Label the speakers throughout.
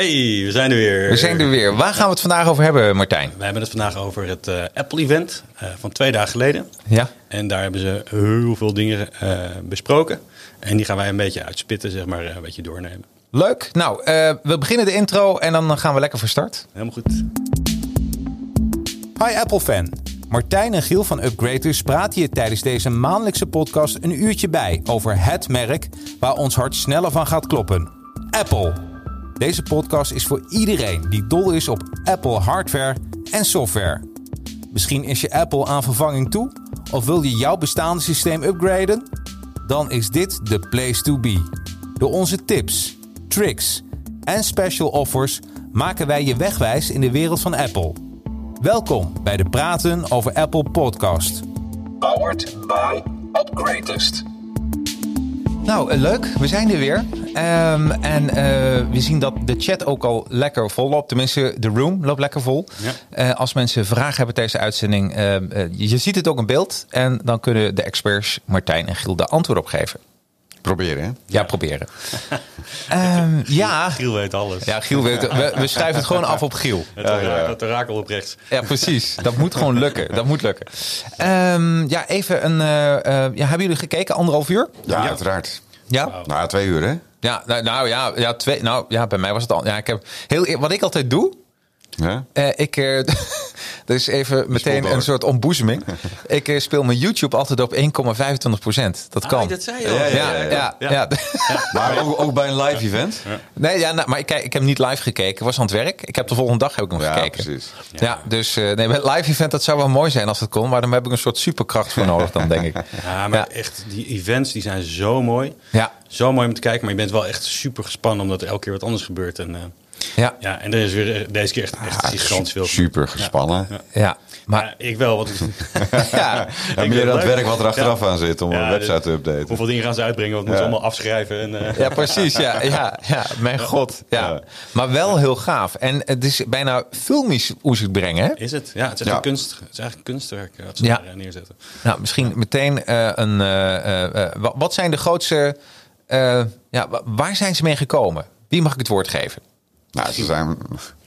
Speaker 1: Hey, we zijn er weer.
Speaker 2: We zijn er weer. Waar gaan we het vandaag over hebben, Martijn?
Speaker 1: We hebben het vandaag over het uh, Apple-event uh, van twee dagen geleden.
Speaker 2: Ja.
Speaker 1: En daar hebben ze heel veel dingen uh, besproken. En die gaan wij een beetje uitspitten, zeg maar, een beetje doornemen.
Speaker 2: Leuk. Nou, we beginnen de intro en dan gaan we lekker van start.
Speaker 1: Helemaal goed.
Speaker 3: Hi Apple-fan. Martijn en Giel van Upgraders praten je tijdens deze maandelijkse podcast een uurtje bij over het merk waar ons hart sneller van gaat kloppen. Apple. Deze podcast is voor iedereen die dol is op Apple hardware en software. Misschien is je Apple aan vervanging toe of wil je jouw bestaande systeem upgraden? Dan is dit de place to be. Door onze tips, tricks en special offers maken wij je wegwijs in de wereld van Apple. Welkom bij de Praten over Apple podcast.
Speaker 4: Powered by Upgradest.
Speaker 2: Nou, leuk. We zijn er weer. Um, en uh, we zien dat de chat ook al lekker vol loopt. Tenminste, de room loopt lekker vol. Ja. Uh, als mensen vragen hebben tijdens de uitzending, uh, je ziet het ook in beeld. En dan kunnen de experts Martijn en Giel de antwoord op geven.
Speaker 5: Proberen, hè?
Speaker 2: Ja, proberen. um, ja.
Speaker 1: Giel weet alles.
Speaker 2: Ja, Giel weet we, we schrijven het gewoon af op Giel.
Speaker 1: Het orakel, het orakel op rechts.
Speaker 2: Ja, precies. Dat moet gewoon lukken. Dat moet lukken. Um, ja, even een... ja, hebben jullie gekeken? Anderhalf uur?
Speaker 5: Ja, ja. uiteraard.
Speaker 2: Ja?
Speaker 5: Wow. Nou, twee uur, hè?
Speaker 2: Ja, nou, nou ja, ja, twee, nou ja, bij mij was het al. Ja, ik heb heel, wat ik altijd doe.
Speaker 5: Ja?
Speaker 2: Uh, ik, uh, er is even meteen een soort ontboezeming. ik uh, speel mijn YouTube altijd op 1,25% Dat kan.
Speaker 1: Ah, dat zei je al.
Speaker 2: Ja, ja, ja. ja, ja. ja.
Speaker 5: Maar ook, ook, bij een live event?
Speaker 2: Nee, ja, nou, maar ik, ik heb niet live gekeken. Ik was aan het werk. Ik heb de volgende dag heb ik nog
Speaker 5: ja,
Speaker 2: gekeken.
Speaker 5: Precies.
Speaker 2: Ja, dus nee, bij het live event dat zou wel mooi zijn als het kon. Maar dan heb ik een soort superkracht voor nodig dan, denk ik.
Speaker 1: Ja, maar echt, die events die zijn zo mooi.
Speaker 2: Ja.
Speaker 1: Zo mooi om te kijken. Maar je bent wel echt super gespannen omdat er elke keer wat anders gebeurt. En,
Speaker 2: ja.
Speaker 1: ja, en er is weer deze keer echt, echt
Speaker 5: ja,
Speaker 1: gigantisch veel.
Speaker 5: Super gespannen.
Speaker 2: Ja, ja.
Speaker 1: maar ja, ik wel. Wat ik,
Speaker 5: ja, ja, meer dat werk wat er achteraf aan zit om een website te updaten.
Speaker 1: Hoeveel dingen gaan ze uitbrengen? Wat moeten ze allemaal afschrijven? En, uh...
Speaker 2: Ja, precies. Ja, ja, ja, mijn god. Ja. Maar wel heel gaaf. En het is bijna filmisch hoe ze het brengen. Hè?
Speaker 1: Is het? Ja, het is echt, een, kunst, het is eigenlijk een kunstwerk wat ze daar neerzetten.
Speaker 2: Nou, misschien meteen uh, een... Uh, wat zijn de grootste... ja, waar zijn ze mee gekomen? Wie mag ik het woord geven?
Speaker 5: Nou, ze zijn.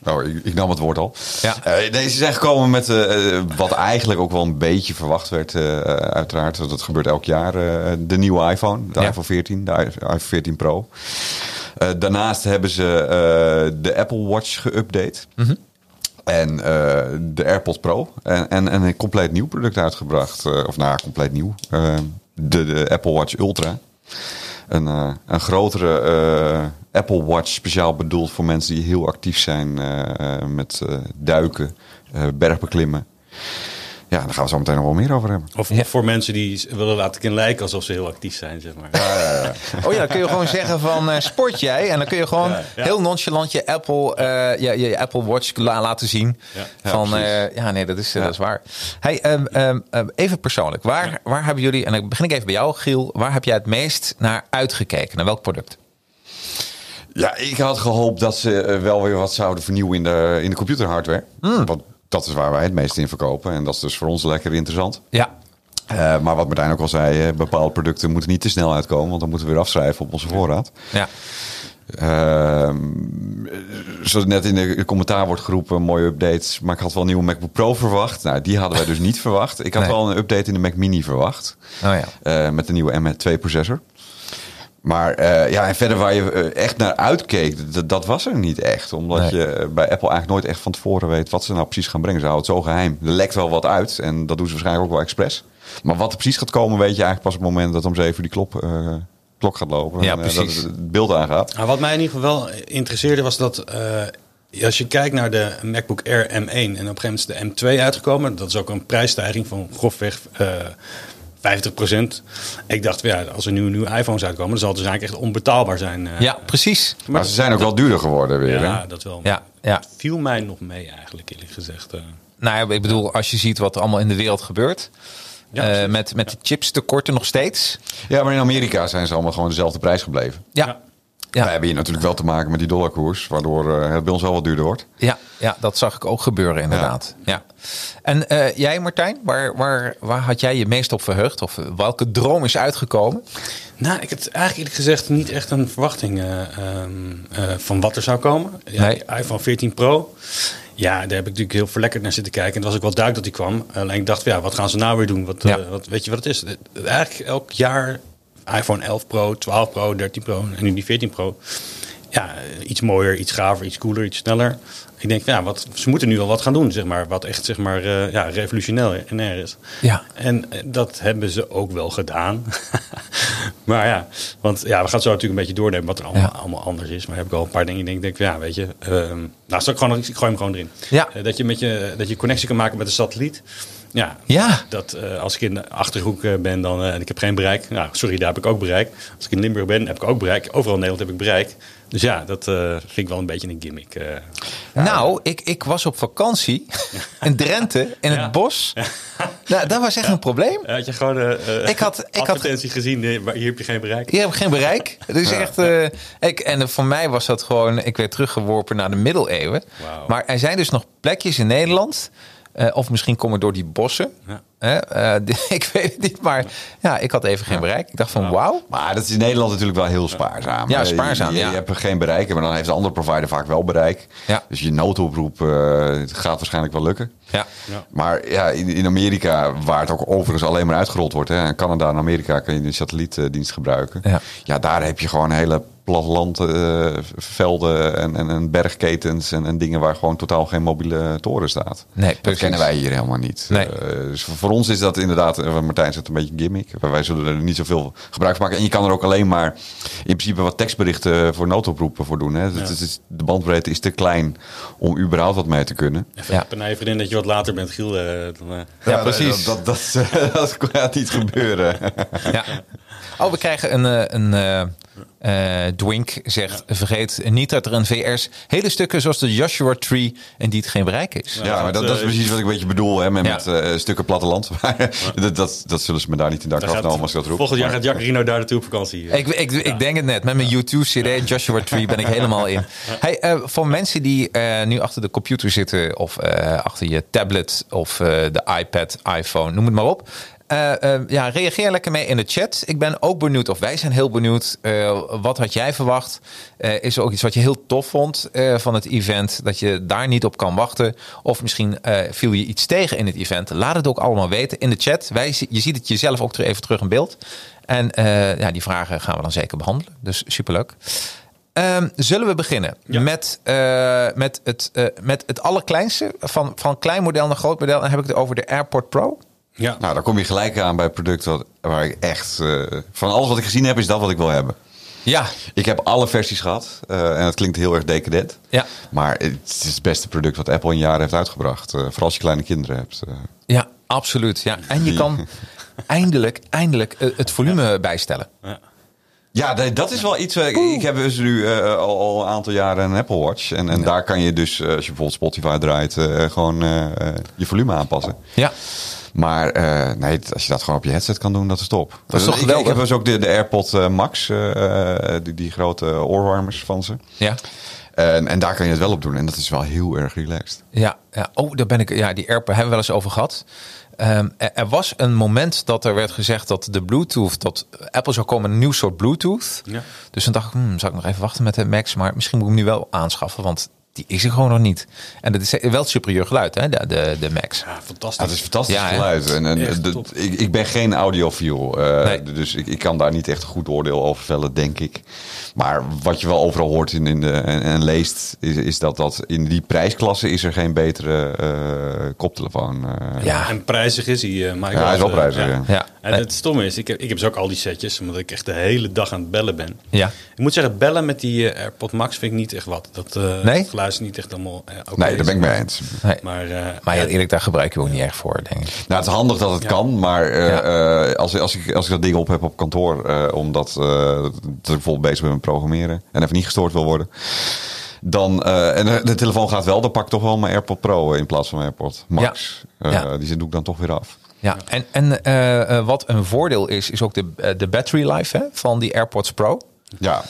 Speaker 5: Oh, ik, ik nam het woord al.
Speaker 2: Ja.
Speaker 5: Uh, nee, ze zijn gekomen met uh, wat eigenlijk ook wel een beetje verwacht werd, uh, uiteraard. Dat gebeurt elk jaar. de nieuwe iPhone, de ja. iPhone 14, de iPhone 14 Pro. daarnaast hebben ze de Apple Watch geüpdate.
Speaker 2: Mm -hmm.
Speaker 5: En de AirPods Pro. En, en, en, een compleet nieuw product uitgebracht. of nou, compleet nieuw. de, de Apple Watch Ultra. Een, een grotere Apple Watch speciaal bedoeld voor mensen die heel actief zijn uh, met duiken, bergbeklimmen. Ja, daar gaan we zo meteen nog wel meer over hebben.
Speaker 1: Of, of voor mensen die willen laten kunnen lijken alsof ze heel actief zijn, zeg maar.
Speaker 5: Ja, ja, ja.
Speaker 2: Oh ja, dan kun je gewoon zeggen van uh, sport jij? En dan kun je gewoon ja, ja. heel nonchalant je Apple, uh, je, je Apple Watch la laten zien. van, uh, ja, nee, dat is, dat is waar. Hey, um, um, even persoonlijk. Waar, waar hebben jullie, en dan begin ik even bij jou Giel. Waar heb jij het meest naar uitgekeken? Naar welk product?
Speaker 5: Ja, ik had gehoopt dat ze wel weer wat zouden vernieuwen in de, in de computerhardware.
Speaker 2: Mm.
Speaker 5: Want dat is waar wij het meest in verkopen. En dat is dus voor ons lekker interessant.
Speaker 2: Ja.
Speaker 5: Uh, maar wat Martijn ook al zei, bepaalde producten moeten niet te snel uitkomen. Want dan moeten we weer afschrijven op onze voorraad.
Speaker 2: Ja.
Speaker 5: Uh, zoals net in de commentaar wordt geroepen, mooie updates. Maar ik had wel een nieuwe MacBook Pro verwacht. Nou, die hadden wij dus niet verwacht. Ik had
Speaker 2: Nee.
Speaker 5: wel een update in de Mac Mini verwacht.
Speaker 2: Oh ja.
Speaker 5: Uh, met de nieuwe M2 processor. Maar uh, ja, en verder waar je uh, echt naar uitkeek, dat, dat was er niet echt. Omdat
Speaker 2: Nee.
Speaker 5: je bij Apple eigenlijk nooit echt van tevoren weet wat ze nou precies gaan brengen. Ze houden het zo geheim. Er lekt wel wat uit en dat doen ze waarschijnlijk ook wel expres. Maar wat er precies gaat komen, weet je eigenlijk pas op het moment dat om zeven uur die klop, uh, klok gaat lopen.
Speaker 2: Ja,
Speaker 5: en, uh,
Speaker 2: precies.
Speaker 5: dat het beeld aangaat.
Speaker 1: Nou, wat mij in ieder geval wel interesseerde was dat uh, als je kijkt naar de MacBook Air M1 en op een gegeven moment is de M2 uitgekomen. Dat is ook een prijsstijging van grofweg uh, 50%. Ik dacht, ja, als er nu nieuwe iPhones uitkomen, dan zal het dus eigenlijk echt onbetaalbaar zijn. Uh,
Speaker 2: Ja, precies.
Speaker 5: Maar, maar ze zijn ook wel duurder geworden weer.
Speaker 1: Ja,
Speaker 5: hè?
Speaker 1: dat wel.
Speaker 2: Ja, ja.
Speaker 1: Het viel mij nog mee eigenlijk, eerlijk gezegd. Uh,
Speaker 2: Nou ja, ik bedoel, als je ziet wat er allemaal in de wereld gebeurt.
Speaker 1: Ja,
Speaker 2: eh, met, met de chips tekorten nog steeds.
Speaker 5: Ja, maar in Amerika zijn ze allemaal gewoon dezelfde prijs gebleven.
Speaker 2: Ja.
Speaker 1: Ja.
Speaker 5: Wij hebben hier natuurlijk wel te maken met die dollarkoers, waardoor eh, het bij ons wel wat duurder wordt.
Speaker 2: Ja, ja, dat zag ik ook gebeuren inderdaad. Ja. En eh, jij Martijn, waar, waar, waar had jij je meest op verheugd? Of eh, welke droom is uitgekomen?
Speaker 1: Nou, ik had eigenlijk eerlijk gezegd niet echt een verwachting eh, ehm, eh, van wat er zou komen. Ja,
Speaker 2: Nee.
Speaker 1: iPhone 14 Pro. Ja, daar heb ik natuurlijk heel verlekkerd naar zitten kijken. En het was ook wel duidelijk dat die kwam. Alleen ik dacht, ja, wat gaan ze nou weer doen? Wat,
Speaker 2: Ja.
Speaker 1: eh, wat, weet je wat het is? Eigenlijk elk jaar iPhone 11 Pro, 12 Pro, 13 Pro en nu die 14 Pro. Ja, iets mooier, iets gaver, iets cooler, iets sneller. Ik denk, ja, wat, ze moeten nu wel wat gaan doen, zeg maar. Wat echt, zeg maar, eh, ja, revolutionair is.
Speaker 2: Ja.
Speaker 1: En eh, dat hebben ze ook wel gedaan. maar ja, want ja, we gaan zo natuurlijk een beetje doornemen wat er allemaal,
Speaker 2: Ja.
Speaker 1: allemaal anders is. Maar heb ik al een paar dingen. Ik denk, denk ja, weet je. ehm nou, ik, gewoon, ik gooi hem gewoon erin.
Speaker 2: Ja.
Speaker 1: Eh, dat, je met je, dat je connectie kan maken met een satelliet. Ja,
Speaker 2: Ja.
Speaker 1: dat eh, als ik in de achterhoek eh, ben dan, eh, en ik heb geen bereik. Nou, sorry, daar heb ik ook bereik. Als ik in Limburg ben, heb ik ook bereik. Overal in Nederland heb ik bereik. Dus ja, dat eh, vind ik wel een beetje een gimmick.
Speaker 2: Nou, ik, ik was op vakantie in Drenthe, in
Speaker 1: Ja.
Speaker 2: het bos. Nou, dat was echt een probleem.
Speaker 1: had je gewoon uh,
Speaker 2: Ik had- ik had-
Speaker 1: advertentie gezien, maar hier heb je geen bereik.
Speaker 2: Hier heb ik geen bereik. Dus echt, ik, en voor mij was dat gewoon, ik werd teruggeworpen naar de middeleeuwen. Maar er zijn dus nog plekjes in Nederland, eh, of misschien komen door die bossen.
Speaker 1: Ja.
Speaker 2: Hè, eh, ik weet het niet, maar ja, ik had even geen bereik. Ik dacht van wauw.
Speaker 5: Maar dat is in Nederland natuurlijk wel heel spaarzaam.
Speaker 2: Ja, spaarzaam,
Speaker 5: Je, je
Speaker 2: ja.
Speaker 5: hebt geen bereik, maar dan heeft de andere provider vaak wel bereik.
Speaker 2: Ja.
Speaker 5: Dus je noodoproep eh, gaat waarschijnlijk wel lukken.
Speaker 2: Ja.
Speaker 1: Ja.
Speaker 5: Maar ja, in, in Amerika, waar het ook overigens alleen maar uitgerold wordt. Hè, in Canada en Amerika kan je de satellietdienst gebruiken.
Speaker 2: Ja.
Speaker 5: Ja, daar heb je gewoon hele plattelandvelden en, en, en bergketens en, en dingen waar gewoon totaal geen mobiele toren staat.
Speaker 2: Nee,
Speaker 5: dat kennen wij hier helemaal niet.
Speaker 2: Nee.
Speaker 5: Eh, dus voor, ons is dat inderdaad, eh, Martijn zegt, een beetje gimmick. Wij- Wij zullen er niet zoveel gebruik van maken. En je kan er ook alleen maar in principe wat tekstberichten voor noodoproepen voor doen. Hè. Dus het is- de bandbreedte is te klein om überhaupt wat mee te kunnen.
Speaker 1: Even
Speaker 2: Ja.
Speaker 1: ja. vriendin dat je wat later bent, Giel. eh, dan, eh,
Speaker 2: Ja, precies.
Speaker 5: Dat, dat, dat, dat gaat niet gebeuren.
Speaker 2: Ja. Oh, we krijgen een, eh, een eh, Dwink zegt, vergeet niet dat er een VR's hele stukken zoals de Joshua Tree en die het geen bereik is.
Speaker 5: Ja, maar dat, dat is
Speaker 1: eh,
Speaker 5: precies wat ik een beetje bedoel hè, met,
Speaker 2: Ja.
Speaker 5: met eh, stukken platteland. Maar dat, dat, dat zullen ze me daar niet in
Speaker 1: daar
Speaker 5: afnemen als ik dat roep.
Speaker 1: volgend jaar gaat Jacarino daar naartoe op vakantie.
Speaker 2: Ik, ik, ik denk het net. Met mijn YouTube-CD Joshua Tree ben ik helemaal in. Hey, eh, voor mensen die eh, nu achter de computer zitten... of eh, achter je tablet of eh, de iPad, iPhone, noem het maar op... Eh, eh, ja, reageer lekker mee in de chat. Ik ben ook benieuwd, of wij zijn heel benieuwd. eh, wat had jij verwacht? Eh, is er ook iets wat je heel tof vond van het event? Dat je daar niet op kan wachten? Of misschien viel je iets tegen in het event? Laat het ook allemaal weten in de chat. Wij, je ziet het jezelf ook even terug in beeld. En ja, die vragen gaan we dan zeker behandelen. Dus superleuk. Ehm, zullen we beginnen
Speaker 1: Ja.
Speaker 2: met, met, het, met het allerkleinste? Van, van klein model naar groot model. Dan heb ik het over de AirPort Pro.
Speaker 1: Ja.
Speaker 5: Nou, dan kom je gelijk aan bij het product wat, waar ik echt... eh, van alles wat ik gezien heb, is dat wat ik wil hebben.
Speaker 2: Ja,
Speaker 5: Ik heb alle versies gehad. eh, en het klinkt heel erg decadent.
Speaker 2: ja,
Speaker 5: Maar het is het beste product wat Apple in jaren heeft uitgebracht. eh, vooral als je kleine kinderen hebt.
Speaker 2: ja, absoluut. Ja. En je kan eindelijk, eindelijk het volume bijstellen.
Speaker 5: Ja, nee, dat is wel iets. Ik heb dus nu al, al een aantal jaren een Apple Watch. En, en daar kan je dus, als je bijvoorbeeld Spotify draait, gewoon je volume aanpassen.
Speaker 2: Ja,
Speaker 5: Maar eh, nee, als je dat gewoon op je headset kan doen, dat is top.
Speaker 2: Dat is toch
Speaker 5: ik, ik
Speaker 2: geweldig?
Speaker 5: heb dus ook de, de AirPod eh, Max, eh, eh, die, die grote oorwarmers van ze.
Speaker 2: ja.
Speaker 5: En, en daar kan je het wel op doen. En dat is wel heel erg relaxed.
Speaker 2: Ja, ja. Oh, daar ben ik. Ja, die AirPod hebben we wel eens over gehad. Ehm, er, er was een moment dat er werd gezegd dat de Bluetooth, dat Apple zou komen een nieuw soort Bluetooth.
Speaker 1: Ja.
Speaker 2: Dus dan dacht ik, hmm, zou ik nog even wachten met de Max, maar misschien moet ik hem nu wel aanschaffen, want die is er gewoon nog niet. En dat is wel superieur geluid, hè, de, de, de Max.
Speaker 1: Ja, fantastisch.
Speaker 5: Ja, het is fantastisch
Speaker 2: Ja,
Speaker 5: geluid. En, en de- ik, ik ben geen audiofiel. eh
Speaker 2: Nee.
Speaker 5: Dus ik, ik kan daar niet echt een goed oordeel over vellen, denk ik. Maar wat je wel overal hoort in, in de, en, en leest, is, is dat, dat in die prijsklasse is er geen betere eh, koptelefoon. eh.
Speaker 2: Ja.
Speaker 1: En prijzig is hij, eh, Michael.
Speaker 5: Ja, hij is wel
Speaker 1: Eh,
Speaker 5: prijzig, ja.
Speaker 2: Ja.
Speaker 1: En het stomme is, ik heb, ik heb dus ook al die setjes, omdat ik echt de hele dag aan het bellen ben.
Speaker 2: Ja.
Speaker 1: Ik moet zeggen, bellen met die eh, AirPod Max vind ik niet echt wat. Dat eh
Speaker 2: Nee?
Speaker 1: Het geluid is niet echt allemaal eh, oké
Speaker 5: Nee, daar ben ik mee eens.
Speaker 2: Nee.
Speaker 1: Maar, eh,
Speaker 2: Maar
Speaker 1: ja,
Speaker 2: eerlijk, daar gebruik je ook niet echt voor, denk ik.
Speaker 5: Nou, het is handig dat het
Speaker 1: Ja.
Speaker 5: kan, maar eh,
Speaker 2: Ja.
Speaker 5: eh, als, als, ik, als ik dat ding op heb op kantoor, eh, omdat eh, dat ik bijvoorbeeld bezig ben met programmeren en even niet gestoord wil worden, dan, eh, en de, telefoon gaat wel, dan pak ik toch wel mijn AirPod Pro in plaats van mijn AirPod Max.
Speaker 2: Ja.
Speaker 5: Eh,
Speaker 2: Ja.
Speaker 5: Die doe ik dan toch weer af.
Speaker 2: Ja, en, en wat een voordeel is, is ook de, de battery life hè, van die AirPods Pro.
Speaker 5: Ja,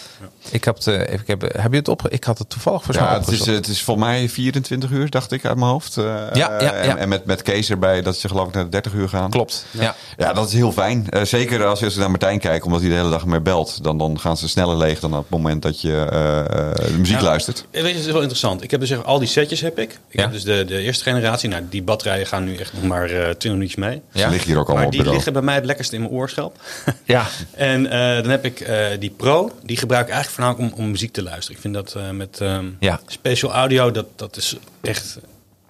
Speaker 2: Ik heb, eh, ik heb, heb je het op? Ik had het toevallig voor
Speaker 5: ja het, is,
Speaker 2: opgezocht.
Speaker 5: het is voor mij 24 uur, dacht ik uit mijn hoofd. Eh,
Speaker 2: Ja, ja, ja.
Speaker 5: En, en met, met Kees erbij, dat ze geloof ik naar de 30 uur gaan.
Speaker 2: Klopt. Ja.
Speaker 5: Ja, dat is heel fijn. Eh, zeker als je naar Martijn kijkt, omdat hij de hele dag meer belt. Dan, dan gaan ze sneller leeg dan op het moment dat je eh, eh, de muziek
Speaker 1: Ja.
Speaker 5: luistert.
Speaker 1: Weet je, het is wel interessant. Ik heb dus zeg, al die setjes heb ik. Ik
Speaker 2: Ja.
Speaker 1: heb dus de, de eerste generatie. Nou, die batterijen gaan nu echt nog maar eh 20 minuutjes mee.
Speaker 2: Ja.
Speaker 5: Ze liggen hier ook allemaal
Speaker 1: Maar
Speaker 5: op
Speaker 1: die liggen bij mij het lekkerst in mijn oorschelp.
Speaker 2: Ja.
Speaker 1: en eh, dan heb ik eh, die Pro. Die gebruik ik eigenlijk voornamelijk om, om muziek te luisteren. Ik vind dat eh, met ehm
Speaker 2: Ja.
Speaker 1: special audio, dat, dat is echt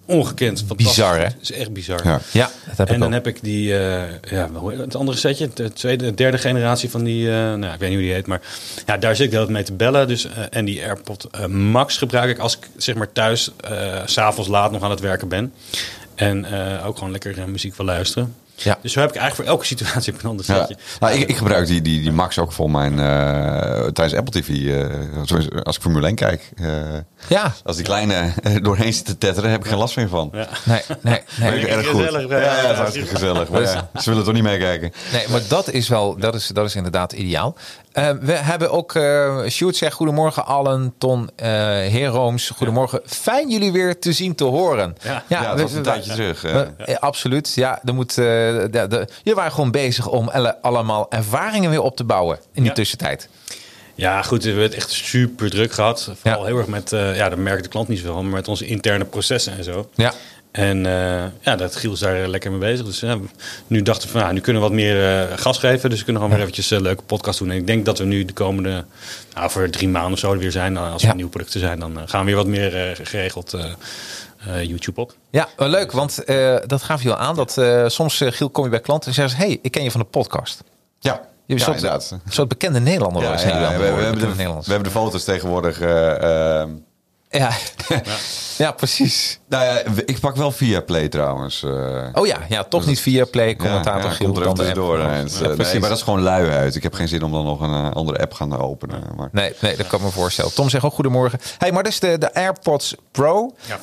Speaker 1: ongekend fantastisch.
Speaker 2: Bizar, hè?
Speaker 1: Dat is echt bizar.
Speaker 5: Ja.
Speaker 2: ja, dat heb
Speaker 1: En
Speaker 2: ik
Speaker 1: dan
Speaker 2: ook.
Speaker 1: heb ik die, eh, ja, het andere setje, de tweede, de derde generatie van die, eh, nou, ik weet niet hoe die heet, maar ja, daar zit ik de hele tijd mee te bellen. Dus, en die AirPod Max gebruik ik als ik zeg maar thuis, eh, s s'avonds laat nog aan het werken ben. En eh, ook gewoon lekker muziek wil luisteren.
Speaker 2: Ja.
Speaker 1: Dus zo heb ik eigenlijk voor elke situatie heb ik een ander
Speaker 5: Ja.
Speaker 1: setje.
Speaker 5: Nou, ik, ik gebruik die, die, die Max ook voor mijn eh, tijdens Apple TV. eh, zoals- als ik Formule 1 kijk. eh,
Speaker 2: Ja.
Speaker 5: als die kleine doorheen zit te tetteren, heb ik geen last meer van.
Speaker 1: Ja.
Speaker 2: Nee, nee, nee.
Speaker 5: Erg goed.
Speaker 1: Gezellig,
Speaker 5: ja,
Speaker 1: ja.
Speaker 5: ja, het is gezellig. Maar ja, ze willen toch niet meekijken.
Speaker 2: Nee, maar dat is wel, dat is, dat is inderdaad ideaal. Eh, we hebben ook, eh Sjoerd zegt goedemorgen allen, Ton eh Herooms, goedemorgen. Fijn jullie weer te zien, te horen.
Speaker 1: Ja.
Speaker 5: Ja, het
Speaker 2: we-
Speaker 5: was een
Speaker 2: we-
Speaker 5: tijdje terug.
Speaker 2: we- absoluut, ja. Er moet, eh, de, de, jullie waren gewoon bezig om alle, allemaal ervaringen weer op te bouwen in die
Speaker 1: Ja.
Speaker 2: tussentijd.
Speaker 1: Ja, goed, we hebben het echt super druk gehad. Vooral
Speaker 2: Ja.
Speaker 1: heel erg met, eh, ja, dat merkt de klant niet zoveel, maar met onze interne processen en zo.
Speaker 2: Ja,
Speaker 1: En eh, ja, dat Giel is daar lekker mee bezig. Dus ja, nu dachten we van, nou, nu kunnen we wat meer eh, gas geven. Dus we kunnen gewoon weer eventjes een leuke podcast doen. En ik denk dat we nu de komende, nou, voor drie maanden of zo er weer zijn. Als
Speaker 2: Ja.
Speaker 1: er nieuwe producten zijn, dan eh, gaan we weer wat meer eh, geregeld eh, eh, YouTube op.
Speaker 2: ja wel leuk, want eh, dat gaf je al aan. Dat eh, soms, eh, Giel, kom je bij klanten en zeggen ze... hey, ik ken je van de podcast.
Speaker 5: Ja,
Speaker 2: Je
Speaker 5: ja,
Speaker 2: bent een soort,
Speaker 5: inderdaad.
Speaker 2: een soort bekende Nederlander.
Speaker 5: Ja, ja,
Speaker 2: aan
Speaker 5: we, we hebben de,
Speaker 2: Nederlanders.
Speaker 5: we hebben de foto's tegenwoordig.
Speaker 2: Ja. ja, precies.
Speaker 5: nou ja, ik pak wel via Play trouwens. eh.
Speaker 2: Oh ja, ja toch niet via Play, commentator
Speaker 5: ja, ja,
Speaker 2: Giel.
Speaker 5: komt er.
Speaker 2: Ja,
Speaker 5: En, eh,
Speaker 2: precies.
Speaker 5: nee, maar dat is gewoon luiheid. Ik heb geen zin om dan nog een eh, andere app gaan openen. Maar,
Speaker 2: Nee, nee, dat kan ik me voorstellen. Tom zegt ook goedemorgen. Hey, maar dat is de, de AirPods Pro.
Speaker 1: Ja.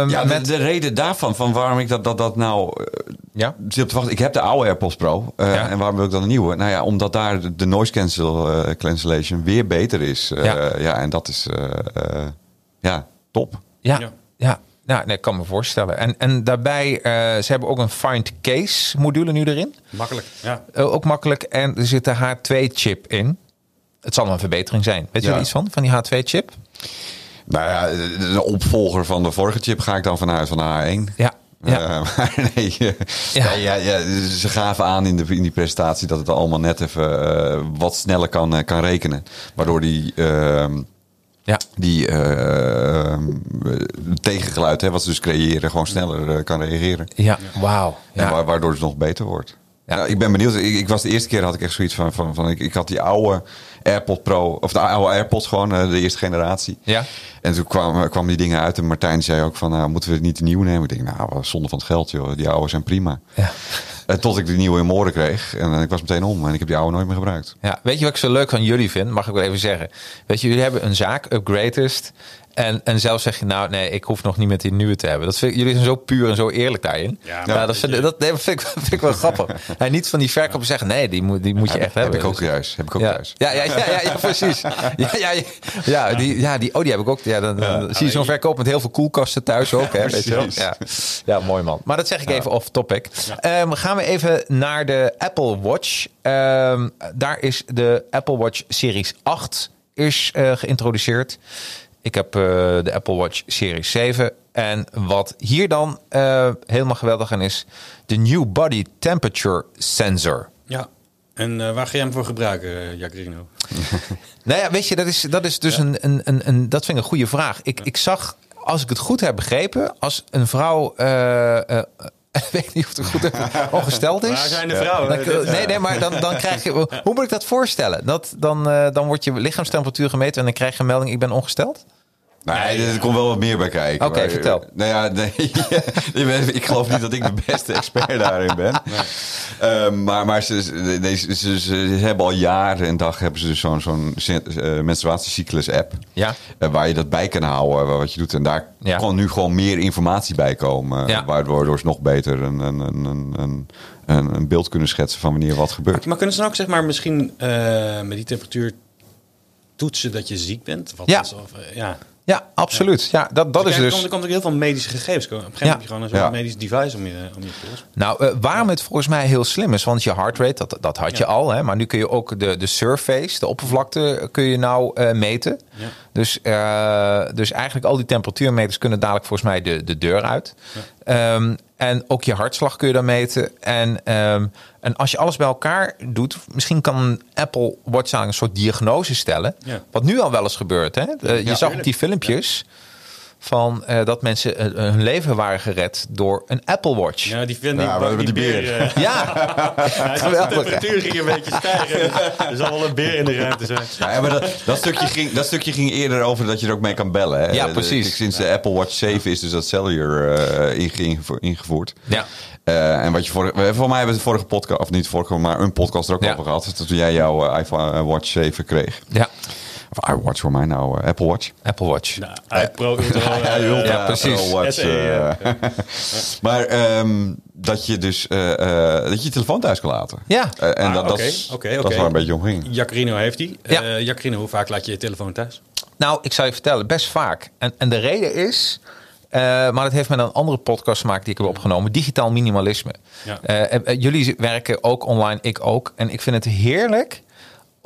Speaker 2: Ehm,
Speaker 5: ja,
Speaker 2: met,
Speaker 5: de, de reden daarvan, van waarom ik dat, dat, dat nou
Speaker 2: ja?
Speaker 5: zit op te wachten. Ik heb de oude AirPods Pro. eh,
Speaker 2: Ja.
Speaker 5: En waarom wil ik dan een nieuwe? Nou ja, omdat daar de, noise cancel, eh, cancellation weer beter is. Eh,
Speaker 2: Ja.
Speaker 5: ja. en dat is eh, eh, ja, top.
Speaker 2: Ja,
Speaker 1: Ja.
Speaker 2: ja. ja. nee, ik kan me voorstellen. En, en daarbij, eh, ze hebben ook een Find Case module nu erin.
Speaker 1: Makkelijk, ja.
Speaker 2: Eh, ook makkelijk. En er zit de H2-chip in. Het zal een verbetering zijn. Weet je
Speaker 5: Ja.
Speaker 2: er iets van, van die H2-chip?
Speaker 5: Nou ja, de, de opvolger van de vorige chip ga ik dan vanuit van de H1.
Speaker 2: Ja. Ja.
Speaker 5: Eh, maar nee, eh,
Speaker 2: Ja.
Speaker 5: ja. Ze gaven aan in, de, in die presentatie dat het allemaal net even eh, wat sneller kan, eh, kan rekenen. Waardoor die, ehm,
Speaker 2: ja.
Speaker 5: die eh, tegengeluid, hè, wat ze dus creëren, gewoon sneller eh, kan reageren.
Speaker 2: Ja, wauw.
Speaker 5: En
Speaker 2: Ja.
Speaker 5: wa- waardoor het nog beter wordt.
Speaker 2: Ja.
Speaker 5: Ja. ik ben benieuwd. Ik, ik was de eerste keer had ik echt zoiets van, van, van ik, ik had die oude AirPod Pro, of de oude AirPods gewoon, eh, de eerste generatie.
Speaker 2: Ja.
Speaker 5: En toen kwamen kwamen die dingen uit en Martijn zei ook van, nou, moeten we niet de nieuwe nemen? Ik denk, nou, zonde van het geld, joh. Die oude zijn prima.
Speaker 2: Ja.
Speaker 5: En tot ik die nieuwe in mijn oren kreeg en eh, ik was meteen om en ik heb die oude nooit meer gebruikt.
Speaker 2: Ja, weet je wat ik zo leuk van jullie vind? Mag ik wel even zeggen. Weet je, jullie hebben een zaak, Upgradest. En, en zelf zeg je, nou nee, ik hoef nog niet met die nieuwe te hebben. Dat vind, ik- jullie zijn zo puur en zo eerlijk daarin.
Speaker 1: Ja,
Speaker 2: Ja, dat, vind, ik- dat nee, dat vind, ik, vind ik wel grappig. En niet van die verkopers zeggen, nee, die moet, die moet je
Speaker 5: Heb-
Speaker 2: echt
Speaker 5: heb
Speaker 2: hebben.
Speaker 5: ik ook
Speaker 2: Dus-
Speaker 5: thuis. Heb ik ook
Speaker 2: ja.
Speaker 5: thuis.
Speaker 2: Ja, ja, ja, ja, ja, precies. Ja, ja, ja, ja, die, ja, die, oh, die heb ik ook. Ja, dan, dan zie je zo'n verkoop met heel veel koelkasten thuis ook. Hè, weet je. Ja. ja, mooi man. Maar dat zeg ik even off topic. Ehm, gaan we even naar de Apple Watch. Ehm, daar is de Apple Watch Series 8 is, eh, geïntroduceerd. Ik heb eh, de Apple Watch Series 7. En wat hier dan eh, helemaal geweldig aan is... de New Body Temperature Sensor.
Speaker 1: ja. En eh, waar ga je hem voor gebruiken, Jacarino?
Speaker 2: Nou ja, weet je, dat is, dat is dus een, een, een, een. Dat vind ik een goede vraag. Ik, ik zag, als ik het goed heb begrepen, als een vrouw. ik weet niet of het goed ongesteld is.
Speaker 1: Waar zijn de vrouwen?
Speaker 2: Dan- nee, nee, maar dan, dan krijg je. Hoe moet ik dat voorstellen? Dat, dan, eh, dan wordt je lichaamstemperatuur gemeten en dan krijg je een melding: ik ben ongesteld.
Speaker 5: Nee, er komt wel wat meer bij kijken.
Speaker 2: Oké, vertel.
Speaker 5: Nou ja, nee, ik geloof niet dat ik de beste expert daarin ben. Ehm, maar maar ze, ze- nee, ze, ze, ze hebben al jaren en dag hebben ze dus zo'n zo'n eh, menstruatiecyclus app.
Speaker 2: Ja.
Speaker 5: Eh, waar je dat bij kan houden, wat je doet. En daar
Speaker 2: Ja.
Speaker 5: kan nu gewoon meer informatie bij komen.
Speaker 2: Ja.
Speaker 5: Waardoor ze nog beter een, een, een, een, een, beeld kunnen schetsen van wanneer wat gebeurt.
Speaker 1: Maar kunnen ze dan ook zeg maar misschien eh, met die temperatuur toetsen dat je ziek bent. Wat
Speaker 2: Ja.
Speaker 1: is- of, eh, ja.
Speaker 2: Ja, absoluut. Ja, dat, dat is
Speaker 1: er,
Speaker 2: dus...
Speaker 1: komt, er komt ook heel veel medische gegevens. Op een gegeven moment heb je gewoon een
Speaker 5: Ja.
Speaker 1: medisch device om je, om je pols.
Speaker 2: Nou, eh, waarom het volgens mij heel slim is, want je heart rate, dat, dat had je al. Hè, maar nu kun je ook de, de surface, de oppervlakte, kun je nou eh, meten. Dus, eh, dus eigenlijk al die temperatuurmeters kunnen dadelijk volgens mij de, de deur uit. Ehm, en ook je hartslag kun je dan meten. En, ehm, en als je alles bij elkaar doet, misschien kan Apple Watch een soort diagnose stellen.
Speaker 1: Ja.
Speaker 2: Wat nu al wel eens gebeurt. Hè? Eh, je zag op die filmpjes van eh, dat mensen eh, hun leven waren gered door een Apple Watch.
Speaker 1: Ja, die vinden
Speaker 5: Ja, we hebben die beer.
Speaker 1: eh,
Speaker 2: Ja,
Speaker 1: ja, de temperatuur ging een beetje stijgen. Er zal wel een beer in de ruimte zijn.
Speaker 5: Ja, maar dat, dat, stukje ging, dat stukje ging eerder over dat je er ook mee kan bellen. Hè?
Speaker 2: Ja,
Speaker 5: De-
Speaker 2: precies.
Speaker 5: Sinds de Apple Watch 7 is dus dat cellular eh, inge- ingevo- ingevoerd.
Speaker 2: ja.
Speaker 5: Eh, en wat je vorige, we- voor mij hebben we de vorige podcast, of niet vorige, maar een podcast er ook
Speaker 2: Ja.
Speaker 5: over gehad. Toen jij jouw eh, iPhone eh, Watch 7 kreeg.
Speaker 2: ja.
Speaker 5: IWatch voor mij nou, eh, Apple Watch.
Speaker 2: Apple Watch.
Speaker 1: Nou, iPro Ultra. eh,
Speaker 5: Ultra
Speaker 2: ja, precies.
Speaker 5: Watch,
Speaker 1: SE,
Speaker 5: eh. maar ehm, dat je dus eh, eh, dat je je telefoon thuis kan laten.
Speaker 2: Ja.
Speaker 5: En
Speaker 1: Ah,
Speaker 5: dat, dat,
Speaker 1: oké,
Speaker 5: is,
Speaker 1: oké,
Speaker 5: dat
Speaker 1: oké.
Speaker 5: is waar een beetje om ging.
Speaker 1: Jacarino heeft die.
Speaker 2: Ja.
Speaker 1: Eh Jacarino, hoe vaak laat je je telefoon thuis?
Speaker 2: Nou, ik zou je vertellen, best vaak. En, en de reden is, eh, maar dat heeft met een andere podcast maken die ik heb opgenomen, digitaal minimalisme.
Speaker 1: Ja.
Speaker 2: Jullie werken ook online, ik ook. En ik vind het heerlijk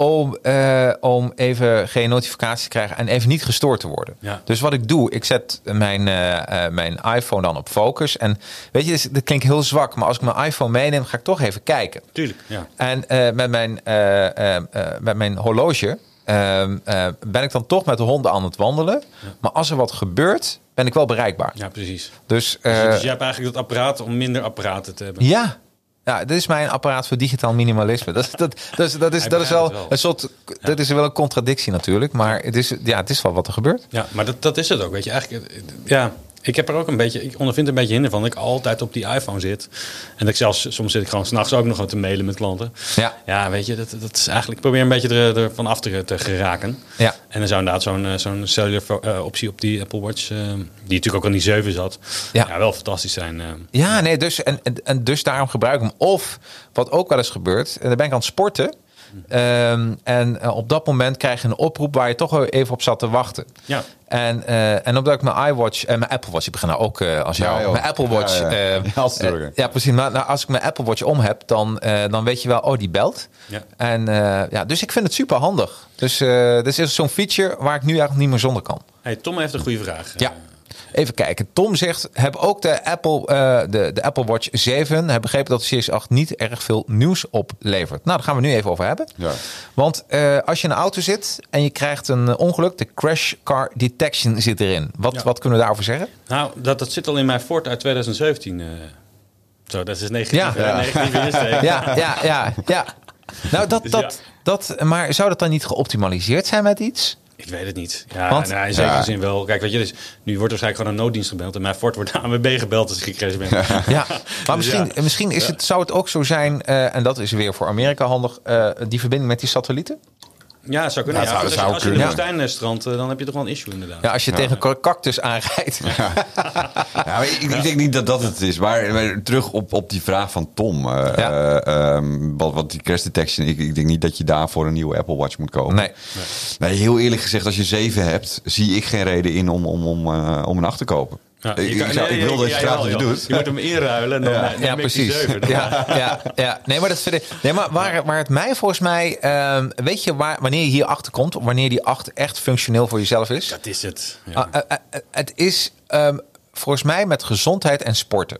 Speaker 2: om, eh, om even geen notificatie te krijgen en even niet gestoord te worden.
Speaker 1: Ja.
Speaker 2: Dus wat ik doe, ik zet mijn, eh, eh, mijn iPhone dan op focus. En weet je, dus, dat klinkt heel zwak, maar als ik mijn iPhone meeneem, ga ik toch even kijken.
Speaker 1: Tuurlijk, ja.
Speaker 2: En met, mijn, met mijn horloge ehm, eh, ben ik dan toch met de honden aan het wandelen. Maar als er wat gebeurt, ben ik wel bereikbaar.
Speaker 1: Ja, precies.
Speaker 2: Dus,
Speaker 1: Dus, dus je hebt eigenlijk dat apparaat om minder apparaten te hebben.
Speaker 2: ja. Ja, dit is mijn apparaat voor digitaal minimalisme. Dat, dat, dat, is, dat, is, dat wel
Speaker 1: wel.
Speaker 2: een soort. Dat is wel een contradictie natuurlijk. Maar het is, ja, het is wel wat er gebeurt.
Speaker 1: Ja, maar dat, dat is het ook. Weet je, eigenlijk, ja, ik heb er ook een beetje, ik ondervind er een beetje hinder van dat ik altijd op die iPhone zit. En dat ik zelfs, soms zit ik gewoon s'nachts ook nog wat te mailen met klanten.
Speaker 2: Ja.
Speaker 1: Ja, weet je, dat, dat is eigenlijk, ik probeer een beetje er, ervan af te, te geraken.
Speaker 2: Ja.
Speaker 1: En dan zou inderdaad zo'n eh, zo'n cellular eh, optie op die Apple Watch, eh, die natuurlijk ook aan die 7 zat,
Speaker 2: Ja.
Speaker 1: ja. wel fantastisch zijn.
Speaker 2: Ja, nee, dus, en, en, en dus daarom gebruik ik hem. Of wat ook wel eens gebeurt, en dan ben ik aan het sporten. Ehm, en eh, op dat moment krijg je een oproep waar je toch even op zat te wachten.
Speaker 1: Ja.
Speaker 2: En, eh, en omdat ik mijn iWatch en mijn Apple Watch, ik begin nou ook eh, als jou,
Speaker 5: Ja,
Speaker 2: mijn Apple Watch.
Speaker 5: Ja, ja.
Speaker 2: eh,
Speaker 5: Ja, als
Speaker 2: eh, ja, precies. Maar nou, als ik mijn Apple Watch om heb, dan, eh, dan weet je wel, oh, die belt.
Speaker 1: Ja.
Speaker 2: En eh, ja, dus ik vind het super handig. Dus uh, dit is zo'n feature waar ik nu eigenlijk niet meer zonder kan.
Speaker 1: Hey, Tom heeft een goede vraag.
Speaker 2: Ja. Even kijken. Tom zegt: heb ook de Apple, eh, de, de Apple Watch 7. Heb begrepen dat de Series 8 niet erg veel nieuws oplevert. Nou, daar gaan we nu even over hebben.
Speaker 5: Ja.
Speaker 2: Want eh, als je in een auto zit en je krijgt een ongeluk, de Crash Car Detection zit erin. Wat,
Speaker 1: Ja.
Speaker 2: wat kunnen we daarover zeggen?
Speaker 1: Nou, dat, dat zit al in mijn Ford uit 2017. eh. Zo, dat is negatief.
Speaker 2: Ja. Ja. Ja, ja, ja, ja. Nou, dat,
Speaker 1: Dus
Speaker 2: dat, dat, maar zou dat dan niet geoptimaliseerd zijn met iets?
Speaker 1: Ik weet het niet. Ja,
Speaker 2: Want-
Speaker 1: nou, in zekere
Speaker 5: Ja.
Speaker 1: zin wel. Kijk, weet je, dus, nu wordt waarschijnlijk gewoon een nooddienst gebeld. En mijn Ford wordt de ANWB gebeld als ik gecrashed ben.
Speaker 2: Ja, maar
Speaker 1: Dus
Speaker 2: misschien,
Speaker 1: ja.
Speaker 2: misschien is het, zou het ook zo zijn, eh, en dat is weer voor Amerika handig, eh, die verbinding met die satellieten?
Speaker 1: Ja, zou kunnen.
Speaker 5: Ja,
Speaker 1: Ja,
Speaker 5: dat
Speaker 1: als,
Speaker 5: zou
Speaker 1: je- als je in de eh, strandt, dan heb je toch wel een issue inderdaad.
Speaker 2: Ja, als je tegen een cactus aanrijdt.
Speaker 5: Ja, ik, ik denk niet dat dat het is. Maar, maar terug op, op die vraag van Tom. eh,
Speaker 2: Ja.
Speaker 5: eh, ehm, wat, wat die crash detection. Ik, ik denk niet dat je daarvoor een nieuwe Apple Watch moet kopen.
Speaker 2: Nee.
Speaker 5: Nee, heel eerlijk gezegd, als je 7 hebt, zie ik geen reden in om, om, om, eh, om een 8 te kopen.
Speaker 1: Ja,
Speaker 5: ik,
Speaker 1: je kan-
Speaker 5: ik, zou-
Speaker 1: nee,
Speaker 5: ik wil dat je
Speaker 1: joh.
Speaker 5: doet.
Speaker 1: Je moet hem inruilen en dan,
Speaker 5: Ja.
Speaker 1: Ja,
Speaker 2: precies.
Speaker 1: Zeven,
Speaker 2: Ja, ja, ja. Nee, maar dat. Nee, maar waar, waar het mij volgens mij. ehm, weet je waar, wanneer je hier achter komt, wanneer die 8 echt functioneel voor jezelf is?
Speaker 1: Dat is het. Ja.
Speaker 2: Ah, eh, eh, het is ehm, volgens mij met gezondheid en sporten.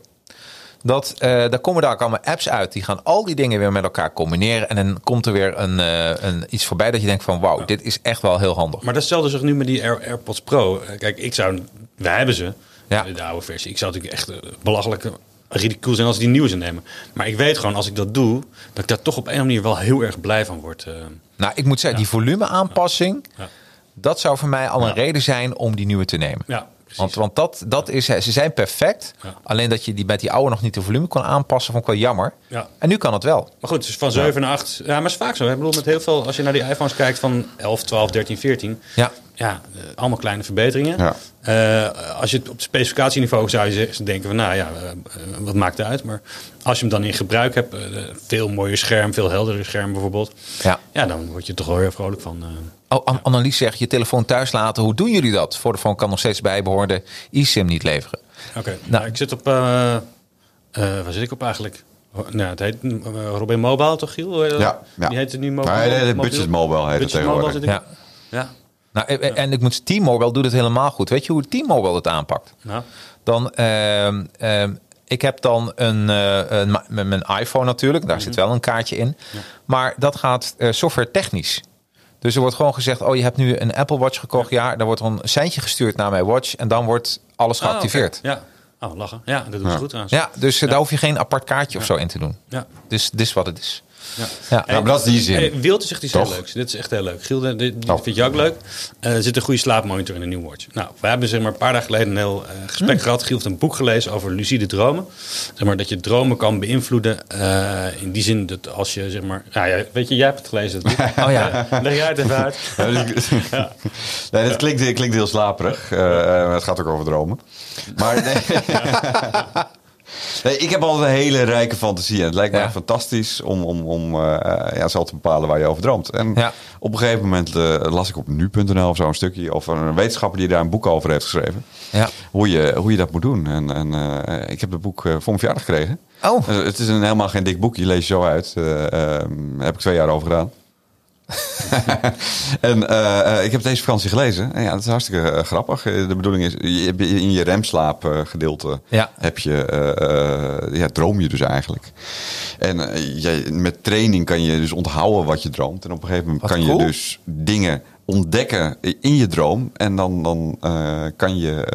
Speaker 2: Dat, eh, daar komen daar ook allemaal apps uit. Die gaan al die dingen weer met elkaar combineren. En dan komt er weer een, eh, een, iets voorbij dat je denkt van... wauw, dit is echt wel heel handig.
Speaker 1: Maar dat stelde zich nu met die Air- AirPods Pro. Eh, Kijk, ik zou, wij hebben ze,
Speaker 2: Ja.
Speaker 1: de oude versie. Ik zou natuurlijk echt eh, belachelijk eh, ridicuul zijn als die nieuwe zou nemen. Maar ik weet gewoon, als ik dat doe, dat ik daar toch op een of andere manier wel heel erg blij van word. eh.
Speaker 2: Nou, ik moet zeggen, die volumeaanpassing...
Speaker 1: Ja.
Speaker 2: dat zou voor mij al een reden zijn om die nieuwe te nemen.
Speaker 1: Ja.
Speaker 2: Want, want dat, dat is, ze zijn perfect.
Speaker 1: Ja.
Speaker 2: Alleen dat je die met die oude nog niet de volume kon aanpassen, vond ik wel jammer.
Speaker 1: Ja.
Speaker 2: En nu kan het wel.
Speaker 1: Maar goed, dus van 7 naar 8. Ja, maar het is vaak zo. Ik bedoel, met heel veel, als je naar die iPhones kijkt van 11, 12, 13, 14.
Speaker 2: Ja.
Speaker 1: Ja, eh, allemaal kleine verbeteringen.
Speaker 5: Ja.
Speaker 1: Eh, als je het op specificatieniveau zou je denken van, nou ja, eh, wat maakt het uit? Maar als je hem dan in gebruik hebt, veel mooier scherm, veel helderder scherm bijvoorbeeld.
Speaker 2: Ja.
Speaker 1: Ja, dan word je toch wel heel vrolijk van.
Speaker 2: Oh, An- Annelies zegt, je telefoon thuis laten. Hoe doen jullie dat? Vodafone kan nog steeds bijbehorende eSIM niet leveren.
Speaker 1: Oké, nou, ik zit op, waar zit ik op eigenlijk? Nou, het heet uh, Robin Mobile, toch Giel?
Speaker 5: Ja, ja.
Speaker 1: Die heet het nu Mobile.
Speaker 5: Nee? Budget Mobile heet het
Speaker 1: Budget Mobile
Speaker 5: tegenwoordig.
Speaker 2: Ja.
Speaker 1: Ja.
Speaker 2: Nou, en- en ik moet T-Mobile doet het helemaal goed. Weet je hoe T-Mobile het aanpakt?
Speaker 1: Nou,
Speaker 2: Dan, ehm, ik heb dan een, eh, een mijn iPhone natuurlijk. Daar zit wel een kaartje in. Maar dat gaat eh, software technisch. Dus er wordt gewoon gezegd, oh je hebt nu een Apple Watch gekocht. Ja, dan wordt er een seintje gestuurd naar mijn watch. En dan wordt alles
Speaker 1: Ah,
Speaker 2: geactiveerd.
Speaker 1: Ja. Oh, lachen. Ja, dat doet ze goed aan.
Speaker 2: Ja, dus eh, daar hoef je geen apart kaartje of zo in te doen.
Speaker 1: Ja.
Speaker 2: Dus dit is wat het is.
Speaker 1: Ja.
Speaker 2: Ja.
Speaker 5: Maar dat is die zin.
Speaker 1: Hey, Wilte zegt iets heel leuks. Dit is echt heel leuk. Giel, dit, dit
Speaker 5: Oh.
Speaker 1: vind je ook leuk. Eh, er zit een goede slaapmonitor in een nieuwe watch. Nou, we hebben zeg maar, een paar dagen geleden een heel eh, gesprek gehad. Giel heeft een boek gelezen over lucide dromen. Zeg maar, dat je dromen kan beïnvloeden. eh, in die zin dat als je, zeg maar... Nou ja, weet je, jij hebt het gelezen. Dat boek.
Speaker 2: Oh ja.
Speaker 1: Leg jij het even uit.
Speaker 5: Ja, nee, dat klinkt, klinkt heel slaperig. Eh, eh, het gaat ook over dromen. Maar nee. nee, ik heb altijd een hele rijke fantasie. En het lijkt mij
Speaker 2: Ja.
Speaker 5: fantastisch om, om, om eh, ja, zelf te bepalen waar je over droomt. En
Speaker 2: Ja.
Speaker 5: op een gegeven moment eh, las ik op nu.nl of zo een stukje... over een wetenschapper die daar een boek over heeft geschreven.
Speaker 2: Ja.
Speaker 5: Hoe, je, hoe je dat moet doen. En, en eh, ik heb het boek voor mijn verjaardag gekregen.
Speaker 2: Oh.
Speaker 5: Eh, het is een, helemaal geen dik boek. Je leest je zo uit. Daar heb ik twee jaar over gedaan. en eh, eh, ik heb deze vakantie gelezen. En ja, dat is hartstikke eh, grappig. De bedoeling is, je, in je remslaapgedeelte
Speaker 2: Ja.
Speaker 5: heb je, ja, droom je dus eigenlijk. En met training kan je dus onthouden wat je droomt. En op een gegeven moment
Speaker 2: Wat
Speaker 5: kan
Speaker 2: cool.
Speaker 5: je dus dingen ontdekken in je droom. En dan, dan kan je...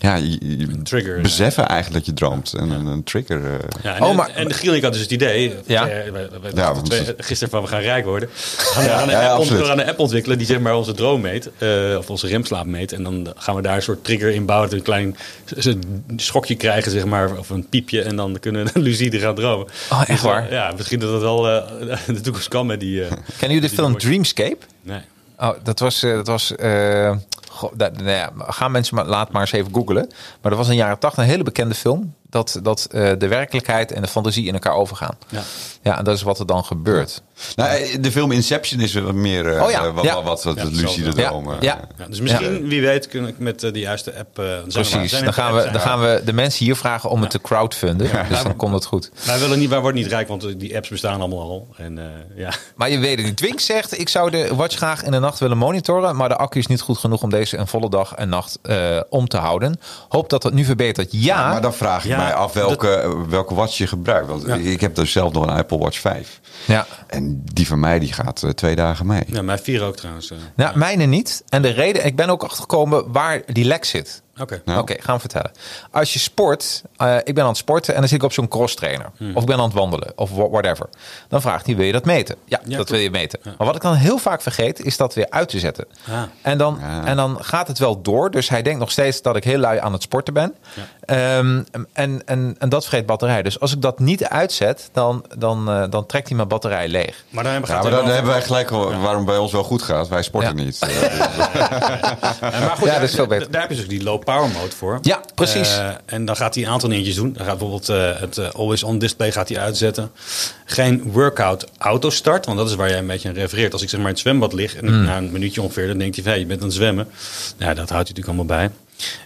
Speaker 5: ja, je, je
Speaker 1: Trigger,
Speaker 5: beseffen eigenlijk dat je droomt. En een, een trigger. eh,
Speaker 1: Ja, en,
Speaker 2: Oh, maar-
Speaker 1: en de Giel, ik had dus het idee.
Speaker 2: Ja.
Speaker 1: eh, we- we- we
Speaker 5: Ja,
Speaker 1: dachten
Speaker 5: want-
Speaker 1: twee- gisteren van we gaan rijk worden. We gaan, we gaan een
Speaker 5: ja, ja,
Speaker 1: app, we gaan een app ontwikkelen die zeg maar onze droom meet. eh, of onze remslaap meet. En dan gaan we daar een soort trigger in bouwen. Dat we een klein schokje krijgen, zeg maar. Of een piepje. En dan kunnen we lucide gaan dromen.
Speaker 2: Oh, echt
Speaker 1: Dus,
Speaker 2: waar?
Speaker 1: Ja, misschien dat het wel de toekomst kan met die... eh,
Speaker 2: Kennen jullie de film. Dreamscape?
Speaker 1: Nee.
Speaker 2: Oh, dat was. eh, dat was eh, dat, nou gaan mensen maar, laat maar eens even googlen. Maar dat was in de jaren 80 een hele bekende film. Dat, dat eh, de werkelijkheid en de fantasie in elkaar overgaan.
Speaker 1: Ja.
Speaker 2: Ja, en dat is wat er dan gebeurt.
Speaker 5: Nou, eh, de film Inception is wat meer eh,
Speaker 2: Oh ja,
Speaker 5: wat,
Speaker 2: ja.
Speaker 5: wat, wat, wat lucide dromen.
Speaker 2: ja.
Speaker 1: Ja, dus misschien, wie weet, kun ik met de juiste app... eh,
Speaker 2: Precies. Dan gaan, we, dan gaan we de mensen hier vragen om het te crowdfunden. Dus dan komt het goed.
Speaker 1: Wij, willen niet, wij worden niet rijk, want die apps bestaan allemaal al. En eh, ja...
Speaker 2: Maar je weet het niet. Twink zegt, ik zou de watch graag in de nacht willen monitoren. Maar de accu is niet goed genoeg om deze een volle dag en nacht eh, om te houden. Hoop dat dat nu verbetert. Ja,
Speaker 5: Maar dan vraag ik
Speaker 1: Ja,
Speaker 5: mij af welke, welke watch je gebruikt. Want
Speaker 1: Ja.
Speaker 5: ik heb dus zelf nog een Apple Watch 5.
Speaker 2: ja.
Speaker 5: En die van mij die gaat eh, twee dagen mee.
Speaker 1: Ja, mij vier ook trouwens. eh.
Speaker 2: Nou, mijne niet. En de reden, ik ben ook achtergekomen waar die lek zit.
Speaker 1: Oké.
Speaker 5: Nou.
Speaker 2: Oké, gaan we vertellen. Als je sport, eh, ik ben aan het sporten en dan zit ik op zo'n cross trainer. Of ik ben aan het wandelen of wha- whatever. Dan vraagt hij, wil je dat meten? Ja,
Speaker 1: Ja,
Speaker 2: dat wil je meten. Maar wat ik dan heel vaak vergeet, is dat weer uit te zetten.
Speaker 1: Ah.
Speaker 2: En, dan,
Speaker 5: Ja.
Speaker 2: en dan gaat het wel door. Dus hij denkt nog steeds dat ik heel lui aan het sporten ben. Ehm, en, en, en dat vergeet batterij. Dus als ik dat niet uitzet, dan, dan, eh, dan trekt hij mijn batterij leeg.
Speaker 1: Maar dan hebben,
Speaker 5: Ja, maar dan hebben wij gelijk wel waarom bij ons wel goed gaat. Wij sporten
Speaker 1: Ja.
Speaker 5: niet.
Speaker 1: Ja, maar goed,
Speaker 2: Ja,
Speaker 1: daar,
Speaker 2: dat is veel beter.
Speaker 1: daar heb je dus die low power mode voor.
Speaker 2: Ja, precies.
Speaker 1: Eh, en dan gaat hij een aantal dingetjes doen. Dan gaat bijvoorbeeld eh, het always on display gaat hij uitzetten. Geen workout auto start, want dat is waar jij een beetje aan refereert. Als ik zeg maar in het zwembad lig en
Speaker 2: Hmm.
Speaker 1: na een minuutje ongeveer, dan denkt hij van hey, je bent aan het zwemmen. Nou, dat houdt hij natuurlijk allemaal bij.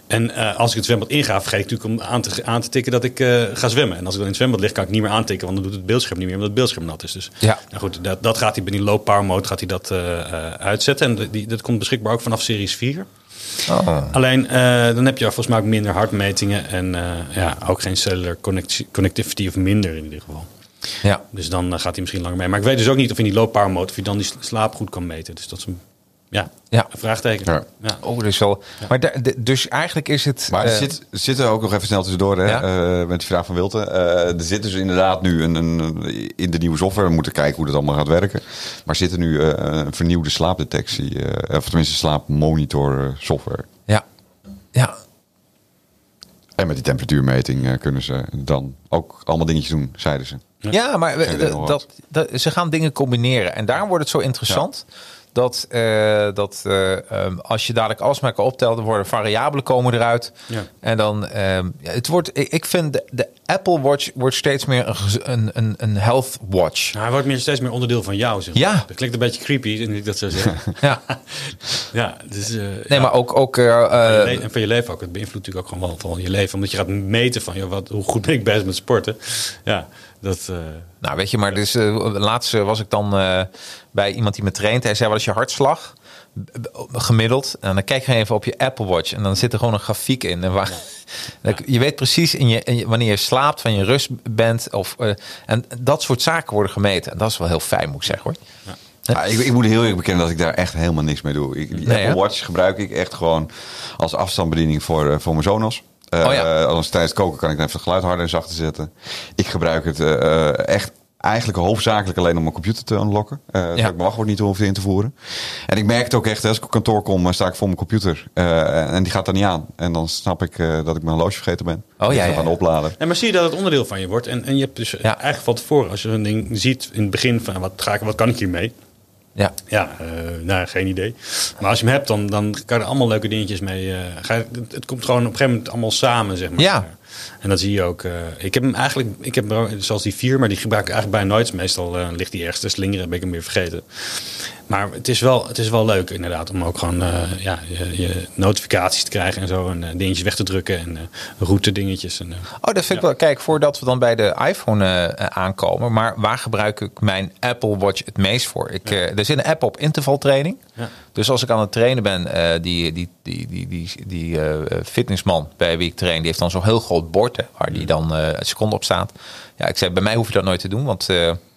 Speaker 1: En eh, als ik het zwembad inga, vergeet ik natuurlijk om aan te, aan te tikken dat ik eh, ga zwemmen. En als ik dan in het zwembad lig, kan ik niet meer aantikken, want dan doet het beeldscherm niet meer, omdat het beeldscherm nat is. Dus
Speaker 2: Ja.
Speaker 1: nou goed, dat, dat gaat hij bij die low power mode gaat hij dat, eh, uitzetten. En die, dat komt beschikbaar ook vanaf series 4.
Speaker 2: Oh.
Speaker 1: Alleen dan heb je volgens mij ook minder hartmetingen en ja, ook geen cellular connecti- connectivity of minder in ieder geval.
Speaker 2: Ja.
Speaker 1: Dus dan gaat hij misschien langer mee. Maar ik weet dus ook niet of in die low power mode of je dan die slaap goed kan meten. Dus dat is een, ja,
Speaker 2: Ja.
Speaker 1: een vraagteken.
Speaker 5: Ja.
Speaker 1: Ja.
Speaker 2: Oh, dus wel. Maar dus eigenlijk is het.
Speaker 5: Maar er
Speaker 2: eh,
Speaker 5: zit, er zitten ook nog even snel tussendoor hè,
Speaker 2: Ja?
Speaker 5: eh, met die vraag van Wilte. Eh, er zit dus inderdaad nu een, een, in de nieuwe software. We moeten kijken hoe dat allemaal gaat werken. Maar zit er nu eh, een vernieuwde slaapdetectie. eh, of tenminste slaapmonitor software.
Speaker 2: Ja. Ja.
Speaker 5: En met die temperatuurmeting eh, kunnen ze dan ook allemaal dingetjes doen, zeiden ze.
Speaker 2: Ja, maar we- dat, ze gaan dingen combineren. En daarom wordt het zo interessant. Dat, eh, dat eh, ehm, als je dadelijk alles maar kan optellen, dan worden variabelen komen eruit.
Speaker 1: Ja.
Speaker 2: En dan, ehm, ja, het wordt, ik, ik vind de, de Apple Watch wordt steeds meer een, een, een, health watch.
Speaker 1: Nou, hij wordt meer, steeds meer onderdeel van jou. Zeg maar.
Speaker 2: Ja.
Speaker 1: Dat klinkt een beetje creepy, en ik dat zo zeg.
Speaker 2: Ja.
Speaker 1: ja, dus, eh,
Speaker 2: Nee,
Speaker 1: ja.
Speaker 2: maar ook, ook
Speaker 1: le- en van je leven ook. Het beïnvloedt natuurlijk ook gewoon wel van je leven. Omdat je gaat meten van joh, wat, hoe goed ben ik bezig met sporten. Ja, dat...
Speaker 2: Nou, weet je, maar dus, laatst eh, was ik dan bij iemand die me traint. Hij zei, wat is je hartslag? Gemiddeld. En dan kijk je even op je Apple Watch. En dan zit er gewoon een grafiek in. En waar, je weet precies in je, in je- wanneer je slaapt, van je rust bent. Of, eh, en dat soort zaken worden gemeten. En dat is wel heel fijn, moet ik zeggen hoor.
Speaker 5: Ja, ik, ik moet heel eerlijk bekennen dat ik daar echt helemaal niks mee doe. Ik, die
Speaker 2: Nee,
Speaker 5: Apple? Watch gebruik ik echt gewoon als afstandsbediening voor, eh, voor mijn Sonos. Eh
Speaker 2: Oh ja.
Speaker 5: Als tijdens het koken kan ik even het geluid harder en zachter zetten. Ik gebruik het eh, eh, echt eigenlijk hoofdzakelijk alleen om mijn computer te unlocken. Eh zodat ik mijn wachtwoord niet hoef in te voeren. En ik merk het ook echt, hè, als ik op kantoor kom, sta ik voor mijn computer. eh, en die gaat er niet aan. En dan snap ik eh, dat ik mijn horloge vergeten ben.
Speaker 2: Oh,
Speaker 5: Ik
Speaker 2: ja, ja,
Speaker 5: aan
Speaker 2: ja.
Speaker 5: opladen.
Speaker 1: En maar zie je dat het onderdeel van je wordt. En, en je hebt dus
Speaker 2: Ja.
Speaker 1: eigenlijk van tevoren, als je een ding ziet in het begin van wat, ga ik, wat kan ik hiermee?
Speaker 2: Ja.
Speaker 1: Ja, eh, nou, geen idee. Maar als je hem hebt, dan, dan kan je er allemaal leuke dingetjes mee. eh, ga je, het, het komt gewoon op een gegeven moment allemaal samen, zeg maar.
Speaker 2: Ja.
Speaker 1: En dat zie je ook. eh, ik heb hem eigenlijk, ik heb zoals die vier, maar die gebruik ik eigenlijk bijna nooit. Meestal eh, ligt die ergens te slingeren, ben ik hem weer vergeten. Maar het is wel, het is wel leuk inderdaad om ook gewoon eh, ja, je, je notificaties te krijgen en zo. En dingetjes weg te drukken en route dingetjes. En,
Speaker 2: Oh, dat vind ik wel. Kijk, voordat we dan bij de iPhone aankomen. Maar waar gebruik ik mijn Apple Watch het meest voor? Ik, eh, er zit een app op intervaltraining.
Speaker 1: Ja.
Speaker 2: Dus als ik aan het trainen ben, eh, die, die, die, die, die, die eh, fitnessman bij wie ik train, die heeft dan zo'n heel groot bord hè, waar die dan eh een seconde op staat. Ja, ik zei, bij mij hoef je dat nooit te doen, want